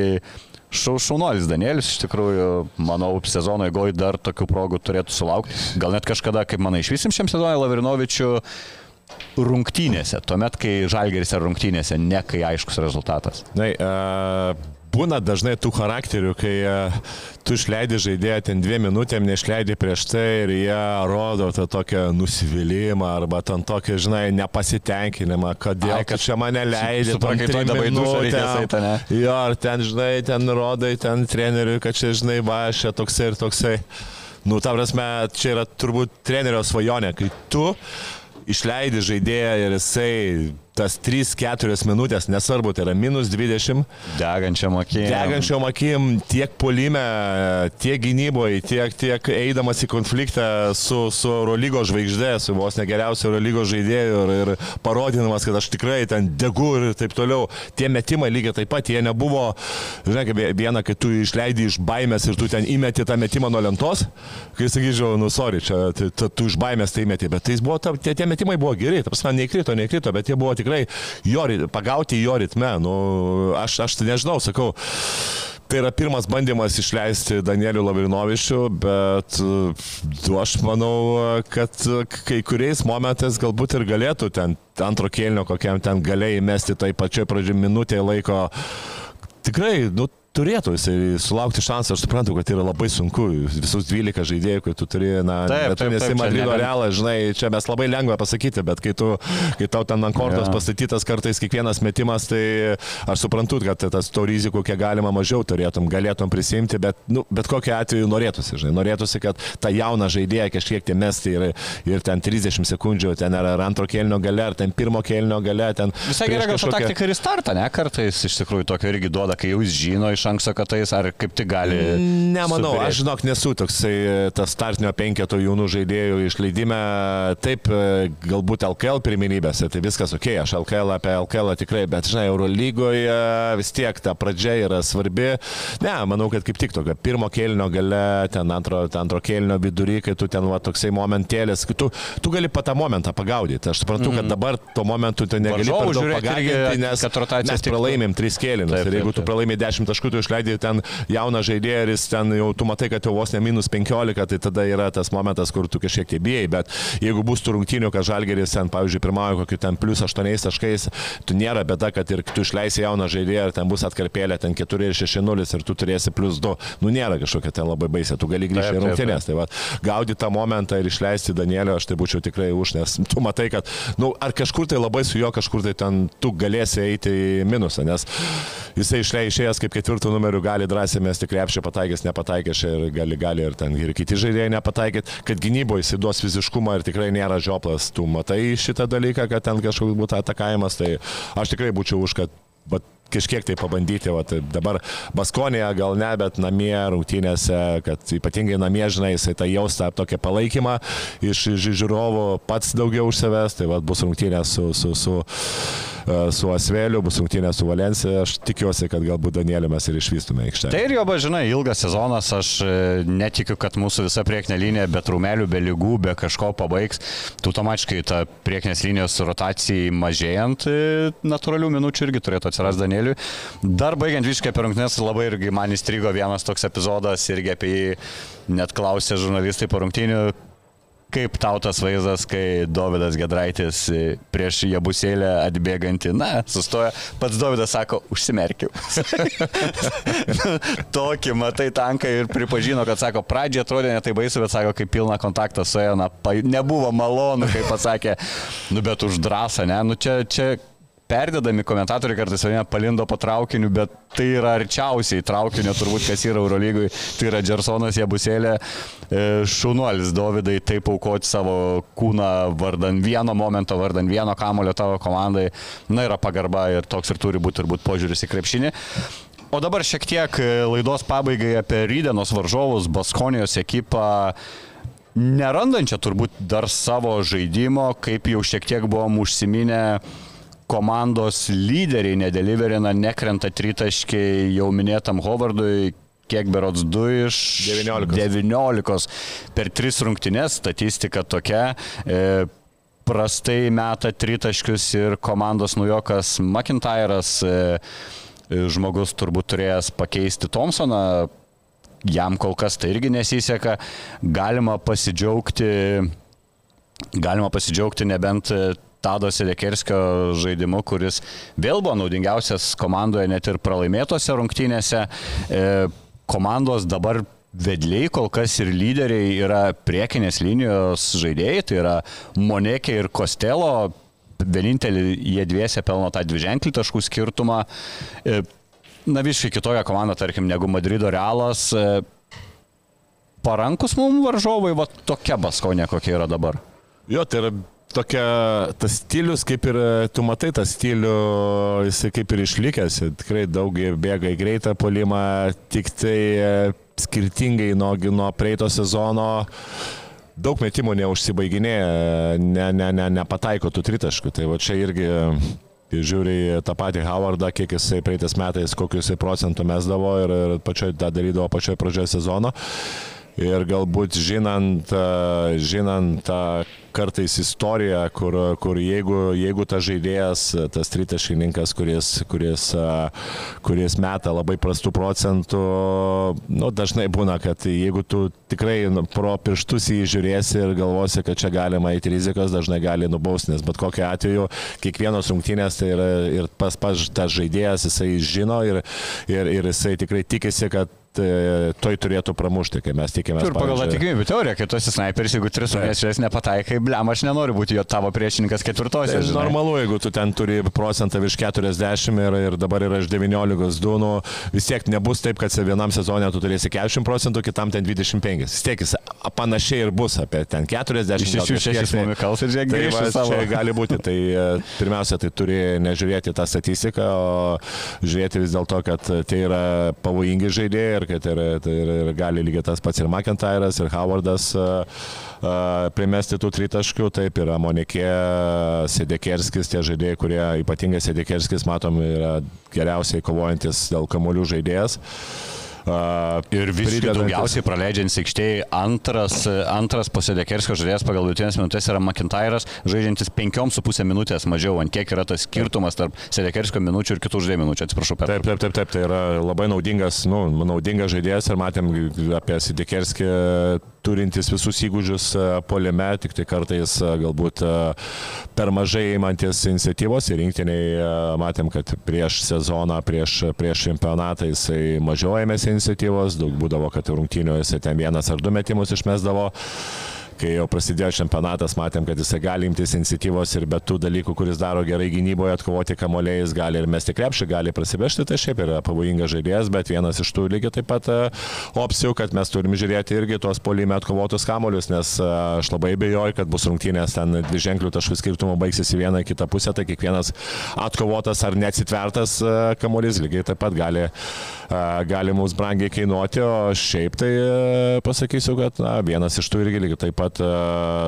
šau, šaunuolis Danielis, iš tikrųjų, manau, sezono eigoje dar tokių progų turėtų sulaukti. Gal net kažkada, kaip manai, išvysim šiam sezonui Lavrinovičių rungtynėse, tuomet, kai žalgeris yra rungtynėse, ne kai aiškus rezultatas. Na, uh, būna dažnai tų charakterių, kai uh, tu išleidi žaidėją ten dviem minutėm, neišleidi prieš tai ir jie rodo tą tokią nusivylimą arba ten tokį, žinai, nepasitenkinimą, kodėl Ai, kad kad čia mane leidžia. su prakaituoju dabar į dušą reikės eit, ane? Jo, ar ten, žinai, ten rodai, ten treneriui, kad čia, žinai, va, čia toksai ir toksai. Nu, ta prasme, čia yra turbūt trenerio svajonė, kai tu išleidi žaidėją ir jisai tas 3-4 minutės, nesvarbu, tai yra minus 20, Degančiam akėjim. degančiom akim tiek polime, tiek gynyboje, tiek, tiek eidamas į konfliktą su, su Eurolygo žvaigždė, su vos negeriausiu Eurolygo žaidėju ir, ir parodinamas, kad aš tikrai ten degu ir taip toliau. Tie metimai lygiai taip pat, jie nebuvo, žinai, kaip viena, kai tu išleidi iš baimės ir tu ten įmeti tą metimą nuo lentos, kai sakyčiau, nu, sorry, čia ta, tu iš baimės tai meti, bet tai buvo, ta, tie, tie metimai buvo geri, ta prasme, neįkrito, neįkrito, bet jie buvo tikrai jo, rit- pagauti jo ritme. Nu, aš, aš tai nežinau, sakau. Tai yra pirmas bandymas išleisti Danielių Lavrinovičių, bet e, aš manau, kad kai kuriais momentais galbūt ir galėtų ten antro kėlinio kokiam ten galėjai mesti tai pačioj pradžioje minutėje laiko. Tikrai, nu, turėtų jisai sulaukti šansą, aš suprantu, kad yra labai sunku, visus 12 žaidėjų, kai tu turi, na, Taip, bet tu nesi Madrido realas, žinai, čia mes labai lengva pasakyti, bet kai, tu, kai tau ten ant kortos Jo. pastatytas kartais kiekvienas metimas, tai aš suprantu, kad tas to rizikų kiek galima mažiau turėtum, galėtum prisimti, bet, nu, bet kokiu atveju norėtųsi, žinai, norėtųsi, kad tą jauną žaidėją kažkiek tie mesti ir, ir ten 30 sekundžių, ten ar, ar antro kėlinio gale, ar ten pirmo kėlinio gale, ten... Visai gerai, gal kažkokią- taktika ir startą, ne? Kartais iš tikrųjų tokio irgi duoda, kai jau jis žino iš anksto, kad tai jis ar kaip tik gali. Nemanau, subyrėti. aš žinok nesu toksai e, tas startinio penketo jaunų žaidėjų išleidime. Taip, e, galbūt LKL pirminybėse, tai viskas ok, aš LKL apie LKL tikrai, bet žinai, Eurolygoje vis tiek ta pradžia yra svarbi. Ne, manau, kad kaip tik tokio pirmo kėlinio gale, ten antro, ten antro kėlinio vidury, kai tu ten va, toksai momentėlis, tu, tu gali pat tą momentą pagaudyti. Aš suprantu, kad dabar tuo momentu tu negali Mhm. Pagaudyti, nes tiktų. pralaimėm tris kėlinius. Ir jeigu tu pralaimi 10 taškų, tu išleidai ten jauną žaidėją ir jis ten jau tu matai, kad jau vos ne minus 15, tai tada yra tas momentas, kur tu kažkiek tie bijai, bet jeigu bus tų rungtynių, kad žalgeris ten, pavyzdžiui, pirmauja kokiu ten plus 8 taškais, tu nėra bėda, kad ir tu išleisi jauną žaidėją ir ten bus atkarpėlė, ten 4 ir 6-0 ir tu turėsi plus 2. Nu nėra kažkokia ten labai baisė, tu gali grįžti į taip, rungtynės. Tai va, gaudyti tą momentą ir išleisti Danielio, aš tai būčiau tikrai už, nes tu matai, kad, nu, ar kažkur tai labai su juo, kažkur tai ten tu galėsi eiti į minusą, nes jisai išlei išėjęs kaip ketvirtų numerių gali drąsiai mesti krepšį pataikęs, nepataikęs ir gali, gali ir ten ir kiti žaidėjai nepataikyti, kad gynyboje jisai duos fiziškumą ir tikrai nėra žioplas. Tu matai šitą dalyką, kad ten kažkoks būtų atakavimas, tai aš tikrai būčiau už, kad vat, kažkiek tai pabandyti, vat, dabar Baskonėje gal ne, bet namie rungtynėse, kad ypatingai namie, žinai, jisai tą jaustą tokią palaikymą iš, žiūrovų pats daugiau už savęs, tai vat, bus rungtynės su, su, su, su Asveliu, bus rungtynės su Valencija, aš tikiuosi, kad galbūt Danielį mes ir išvystume aikštę. Tai ir jo, žinai, ilgas sezonas, aš e, netikiu, kad mūsų visa priekinė linija be traumelių, be lygų, be kažko pabaigs. Tu automatiškai ta priekinės linijos rotacijai mažėjant, e, natūralių minučių irgi turėtų atsirasti Danieliui. Dar baigiant viškai apie rungtynės, labai irgi man įstrigo vienas toks epizodas, irgi apie jį net klausė žurnalistai po rungtynių. Kaip tau tas vaizdas, kai Davidas Gedraitis e, prieš Jabusėlę atbėgantį, na, sustoja, pats Davidas sako, užsimerkiau. Tokį, matai, tanką ir pripažino, kad sako, pradžioje atrodė netai baisu, bet sako, kai pilna kontaktą su juo, na, pa, nebuvo malonu, kaip pasakė, nu, bet už drąsą, ne, nu, čia, čia perdedami komentatoriai kartais vadina palindo po traukiniu, bet tai yra arčiausiai traukinio, turbūt kas yra Eurolygui, tai yra Džersonas Jebusėlė, e, šaunuolis Dovydai, taip aukoti savo kūną vardan vieno momento, vardan vieno kamulio tavo komandai, na yra pagarba ir toks ir turi būti turbūt požiūris į krepšinį. O dabar šiek tiek e, laidos pabaigai apie Rydenos varžovus, Baskonijos ekipą. Nerandančią turbūt dar savo žaidimo, kaip jau šiek tiek buvom užsiminę, komandos lyderiai nedeliverina, nekrenta tritaškiai jau minėtam Howardui, kiek berots 2 iš 19. 19 per 3 rungtynės, statistika tokia. E, prastai meta tritaškius ir komandos nujokas McIntyre'as, e, žmogus turbūt turėjęs pakeisti Thompsoną, jam kol kas tai irgi nesiseka, galima pasidžiaugti, galima pasidžiaugti nebent Tado Sedekerskio žaidimu, kuris vėl buvo naudingiausias komandoje net ir pralaimėtose rungtynėse. E, komandos dabar vedliai kol kas ir lyderiai yra priekinės linijos žaidėjai, tai yra Monekė ir Kostelo. Vienintelį jie dviese pelno tą dviženklį taškų skirtumą. E, na, visiškai kitokia komanda, tarkim, negu Madrido Realas. E, parankus mums varžovai, va tokia baskonė, kokia yra dabar. Jo, tai yra tokia, tas stilius, kaip ir tu matai tą stilių, jisai kaip ir išlikęs, tikrai daug bėga į greitą polimą, tik tai e, skirtingai nuo, nuo praeito sezono. Daug metimų neužsibaiginėja, ne, ne, ne, nepataiko tų tritaškų. Tai va čia irgi žiūri tą patį Howardą, kiek jisai praeitais metais, kokius procentų mesdavo ir, ir pačioj tą darydavo pačioje pradžioje sezono. Ir galbūt žinant, žinant tą kartais istoriją, kur, kur jeigu, jeigu tas žaidėjas, tas tritašininkas, kuris, kuris, kuris meta labai prastų procentų, nu, dažnai būna, kad jeigu tu tikrai nu, pro pirštus jį žiūrėsi ir galvosi, kad čia galima įti rizikas, dažnai gali nubausti, nes bet kokiu atveju kiekvienos rungtynės tai yra ir pas pas tas žaidėjas, jisai žino ir, ir, ir jisai tikrai tikisi, kad toj turėtų pramušti, kai mes tikimės. Ir pagal tą tikimybę teoriją, kai tu esi sniperis, jeigu tris rungtynės nepataikai, blem, aš nenoriu būti jo tavo priešininkas ketvirtosios. Tai normalu, jeigu tu ten turi procentą virš 40 ir, ir dabar yra iš 19 du, nu, vis tiek nebus taip, kad vienam sezonė tu turėsi 40 procentų, kitam ten 25. Vis tiek jis panašiai ir bus apie ten 40. Iš šešių šešis Mikals ir žiūrėk, tai va, savo. gali būti. Tai e, pirmiausia, tai turi nežiūrėti tą statistiką, o žiūrėti vis dėlto, kad tai yra pavojingi žaidėjai ir kad ir, tai ir, ir gali lygiai tas pats ir McIntyre'as, ir Howardas. Uh, primesti tų tritaškių, taip yra Monikė, Sedekerskis, tie žaidėjai, kurie ypatingai Sedekerskis, matom, yra geriausiai kovojantis dėl kamolių žaidėjas. Ir vis daugiausiai praleidžiant aikštėje antras, antras posėdėkerskio žaidėjas pagal vidutinės minutės yra McIntyre'as, žaidžiantis 5,5 minutės mažiau, ant kiek yra tas skirtumas tarp sėdėkerskio minučių ir kitų žaidėjų minučių, atsiprašau. Per... Taip, taip, taip, taip, tai yra labai naudingas, nu, naudingas žaidėjas ir matėm apie sėdėkerskį turintis visus įgūdžius poliame, tik tai kartais galbūt per mažai įmantis iniciatyvos ir rinktiniai matėm, kad prieš sezoną, prieš, prieš čempionatą jisai mažiau ėmėsi iniciatyvos, daug būdavo, kad rungtyniuose ten vienas ar du metimus išmesdavo kai jau prasidėjo čempionatas, matėm, kad jisai gali imtis iniciatyvos ir be tų dalykų, kuris daro gerai gynyboje, atkovoti kamuoliais, gali ir mesti krepšį, gali prasivežti, tai šiaip yra pavojingas žaidėjas, bet vienas iš tų lygiai taip pat e, opcijų, kad mes turim žiūrėti irgi tuos polime atkovotus kamuolius, nes e, aš labai bejoju, kad bus rungtynės ten dvi ženklių taškų skirtumo baigsis į vieną į kitą pusę, tai kiekvienas atkovotas ar neatsitvertas e, kamuolys lygiai taip pat gali, gali mums brangiai kainuoti, o šiaip tai pasakysiu, kad na, vienas iš tų irgi lygiai taip pat e,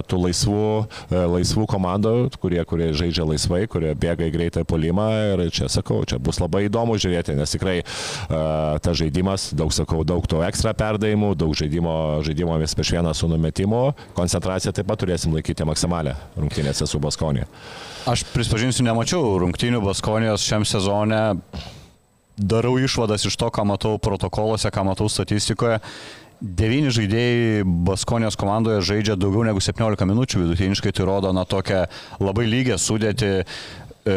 tų laisvų, e, laisvų komandų, kurie, kurie žaidžia laisvai, kurie bėga į greitą polimą ir čia sakau, čia bus labai įdomu žiūrėti, nes tikrai uh, tas žaidimas, daug sakau, daug to ekstra perdavimų, daug žaidimo, žaidimo vis prieš vieną su numetimu, koncentraciją taip pat turėsim laikyti maksimalę rungtynėse su Baskonė. Aš prispažinsiu, nemačiau rungtynių Baskonijos šiam sezone darau išvadas iš to, ką matau protokoluose, ką matau statistikoje. Devyni žaidėjai Baskonijos komandoje žaidžia daugiau negu 17 minučių vidutiniškai, tai rodo na tokią labai lygę sudėti. E,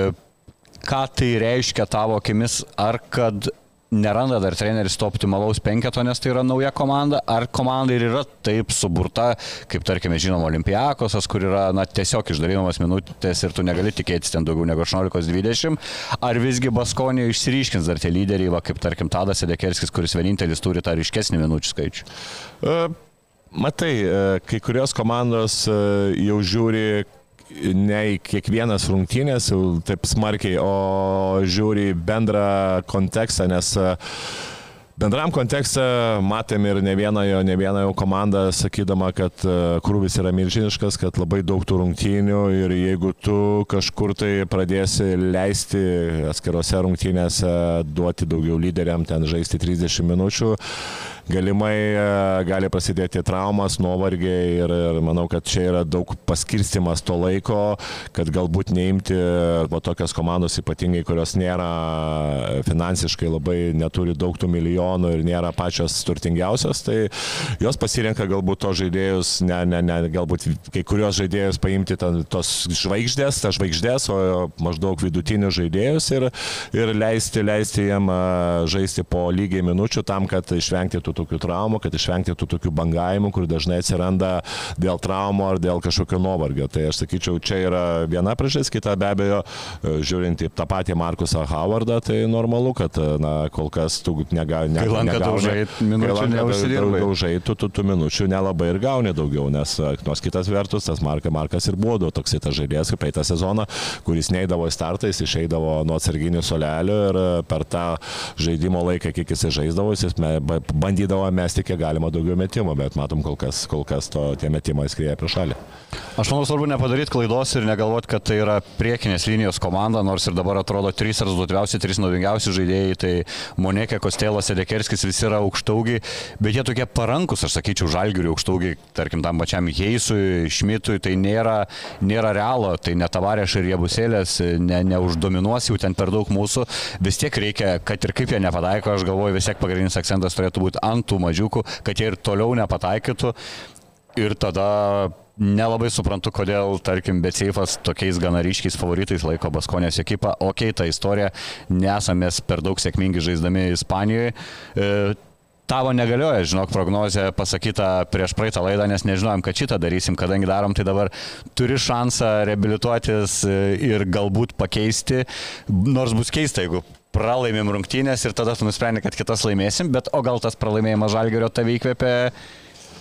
ką tai reiškia tavo akimis, ar kad neranda dar treneris to optimalaus penketo, nes tai yra nauja komanda, ar komanda ir yra taip suburta, kaip tarkime, žinoma, Olimpijakosas, kur yra na, tiesiog išdalinamas minutės ir tu negali tikėtis ten daugiau negu 18-20, ar visgi Baskonė išsiryškins dar tie lyderiai, va, kaip tarkim Tadas Edekerskis, kuris vienintelis turi tą ryškesnį minučių skaičių. E, Matai, e, kai kurios komandos e, jau žiūri ne į kiekvienas rungtynės taip smarkiai, o žiūri bendrą kontekstą, nes uh, Bendram kontekste matėm ir ne vieną jo, ne vieną jau komandą sakydama, kad e, krūvis yra milžiniškas, kad labai daug tų rungtynių ir jeigu tu kažkur tai pradėsi leisti atskirose rungtynėse duoti daugiau lyderiam ten žaisti 30 minučių, galimai e, gali prasidėti traumas, nuovargiai ir, ir manau, kad čia yra daug paskirstimas to laiko, kad galbūt neimti va, tokios komandos ypatingai, kurios nėra finansiškai labai neturi daug tų milijonų ir nėra pačios turtingiausios, tai jos pasirenka galbūt tos žaidėjus, ne, ne, ne, galbūt kai kurios žaidėjus paimti ten, tos žvaigždės, tas žvaigždės, o maždaug vidutinius žaidėjus ir, ir leisti, leisti jiem žaisti po lygiai minučių tam, kad išvengti tų tokių traumų, kad išvengti tų tokių bangavimų, kur dažnai atsiranda dėl traumų ar dėl kažkokio nuovargio. Tai aš sakyčiau, čia yra viena priežastis, kita be abejo, žiūrint į tą patį Markusą Howardą, tai normalu, kad na, kol kas tu negali ne, daužai, minučių neužsidirbai. Daužai, tu, tu, tu minučių nelabai ir gauni daugiau, nes nors kitas vertus, tas Marka, Markas ir buvo toksai tas žaidėjas, kaip praeitą sezoną, kuris neįdavo į startą, jis išeidavo nuo atsarginių solelių ir per tą žaidimo laiką, kiek jis žaisdavo, jis bandydavo mesti kiek galima daugiau metimų, bet matom kol kas, kol kas to, tie metimai skrieja prie šalį. Aš manau, svarbu nepadaryti klaidos ir negalvoti, kad tai yra priekinės linijos komanda, nors ir dabar atrodo trys rezultatyviausi, trys naudingiausi žaidėjai, tai Monekė, Kostėlas, Sedekerskis visi yra aukštaugiai, bet jie tokie parankus, aš sakyčiau, žalgiurių aukštaugiai, tarkim, tam pačiam Heisui, Šmitui, tai nėra, nėra realo, tai netavarėš ir riebusėlės, ne, neuždominuos jau ten per daug mūsų, vis tiek reikia, kad ir kaip jie nepataiko, aš galvoju, vis tiek pagrindinis akcentas turėtų būti ant tų mažiukų, kad jie ir toliau nepataikytų. Ir tada Nelabai suprantu, kodėl, tarkim, Betseifas tokiais gana ryškiais favoritais laiko Baskonės ekipą. Ok, ta istorija, nesame per daug sėkmingi žaisdami Ispanijoje. E, tavo negalioja, žinok, prognozė pasakyta prieš praeitą laidą, nes nežinojom, kad šitą darysim, kadangi darom, tai dabar turi šansą reabilituotis e, ir galbūt pakeisti, nors bus keista, jeigu pralaimėm rungtynės ir tada tu nusprendai, kad kitas laimėsim, bet o gal tas pralaimėjimas Žalgerio tave įkvėpė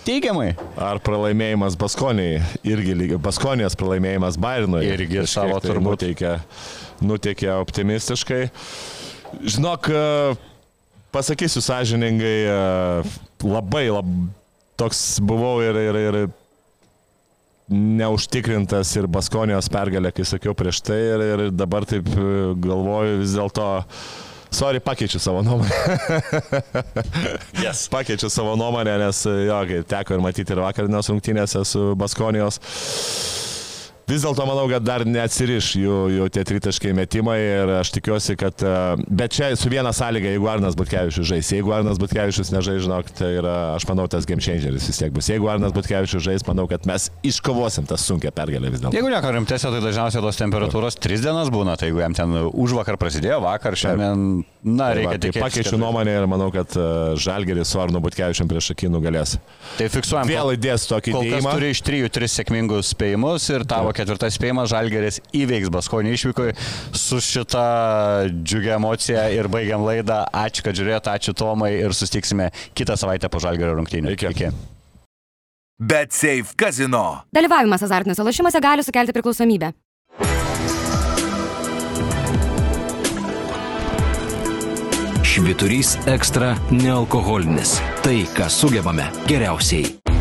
Teigiamai. Ar pralaimėjimas Baskoniai, irgi Baskonijos pralaimėjimas Bairinui. Irgi savo tai turbūt nuteikia, nuteikia optimistiškai. Žinok, pasakysiu sąžiningai, labai, labai toks buvau ir, ir, ir neužtikrintas ir Baskonijos pergalė, kai sakiau prieš tai ir, ir dabar taip galvoju vis dėlto sorry, pakeičiu savo nuomonę. yes. Pakeičiu savo nuomonę, nes jo, teko ir matyti ir vakarinės rungtynėse su Baskonijos vis dėlto manau, kad dar neatsiriš jų, jų tie tritaškai metimai ir aš tikiuosi, kad... E, bet čia su viena sąlyga, jeigu Arnas Butkevičius žais. Jeigu Arnas Butkevičius nežais, žinok, tai yra, aš manau, tas game changeris vis tiek bus. Jeigu Arnas Butkevičius žais, manau, kad mes iškovosim tą sunkę pergalę vis dėlto. Jeigu nieko rimtesnio, tai dažniausiai tos temperatūros tris dienas būna, tai jeigu jam ten už vakar prasidėjo, vakar, šiandien, na, tai reikia tai tikėtis. Pakeičiu nuomonę ir manau, kad e, Žalgeris su Arnu Butkevičiu prieš akį nugalės. Tai fiksuojam. Vėl įdės tokį dėjimą. Turi iš trijų tris sėkmingus spėjimus ir tavo ketvirtas spėjimas Žalgeris įveiks Baskonį išvykoje su šita džiugia emocija ir baigiam laidą. Ačiū, kad žiūrėjote, ačiū Tomai ir susitiksime kitą savaitę po Žalgerio rungtynių. Iki. Iki. Bet Safe Casino. Dalyvavimas azartiniuose lošimuose gali sukelti priklausomybę. Šviturys ekstra nealkoholinis. Tai, ką sugebame geriausiai.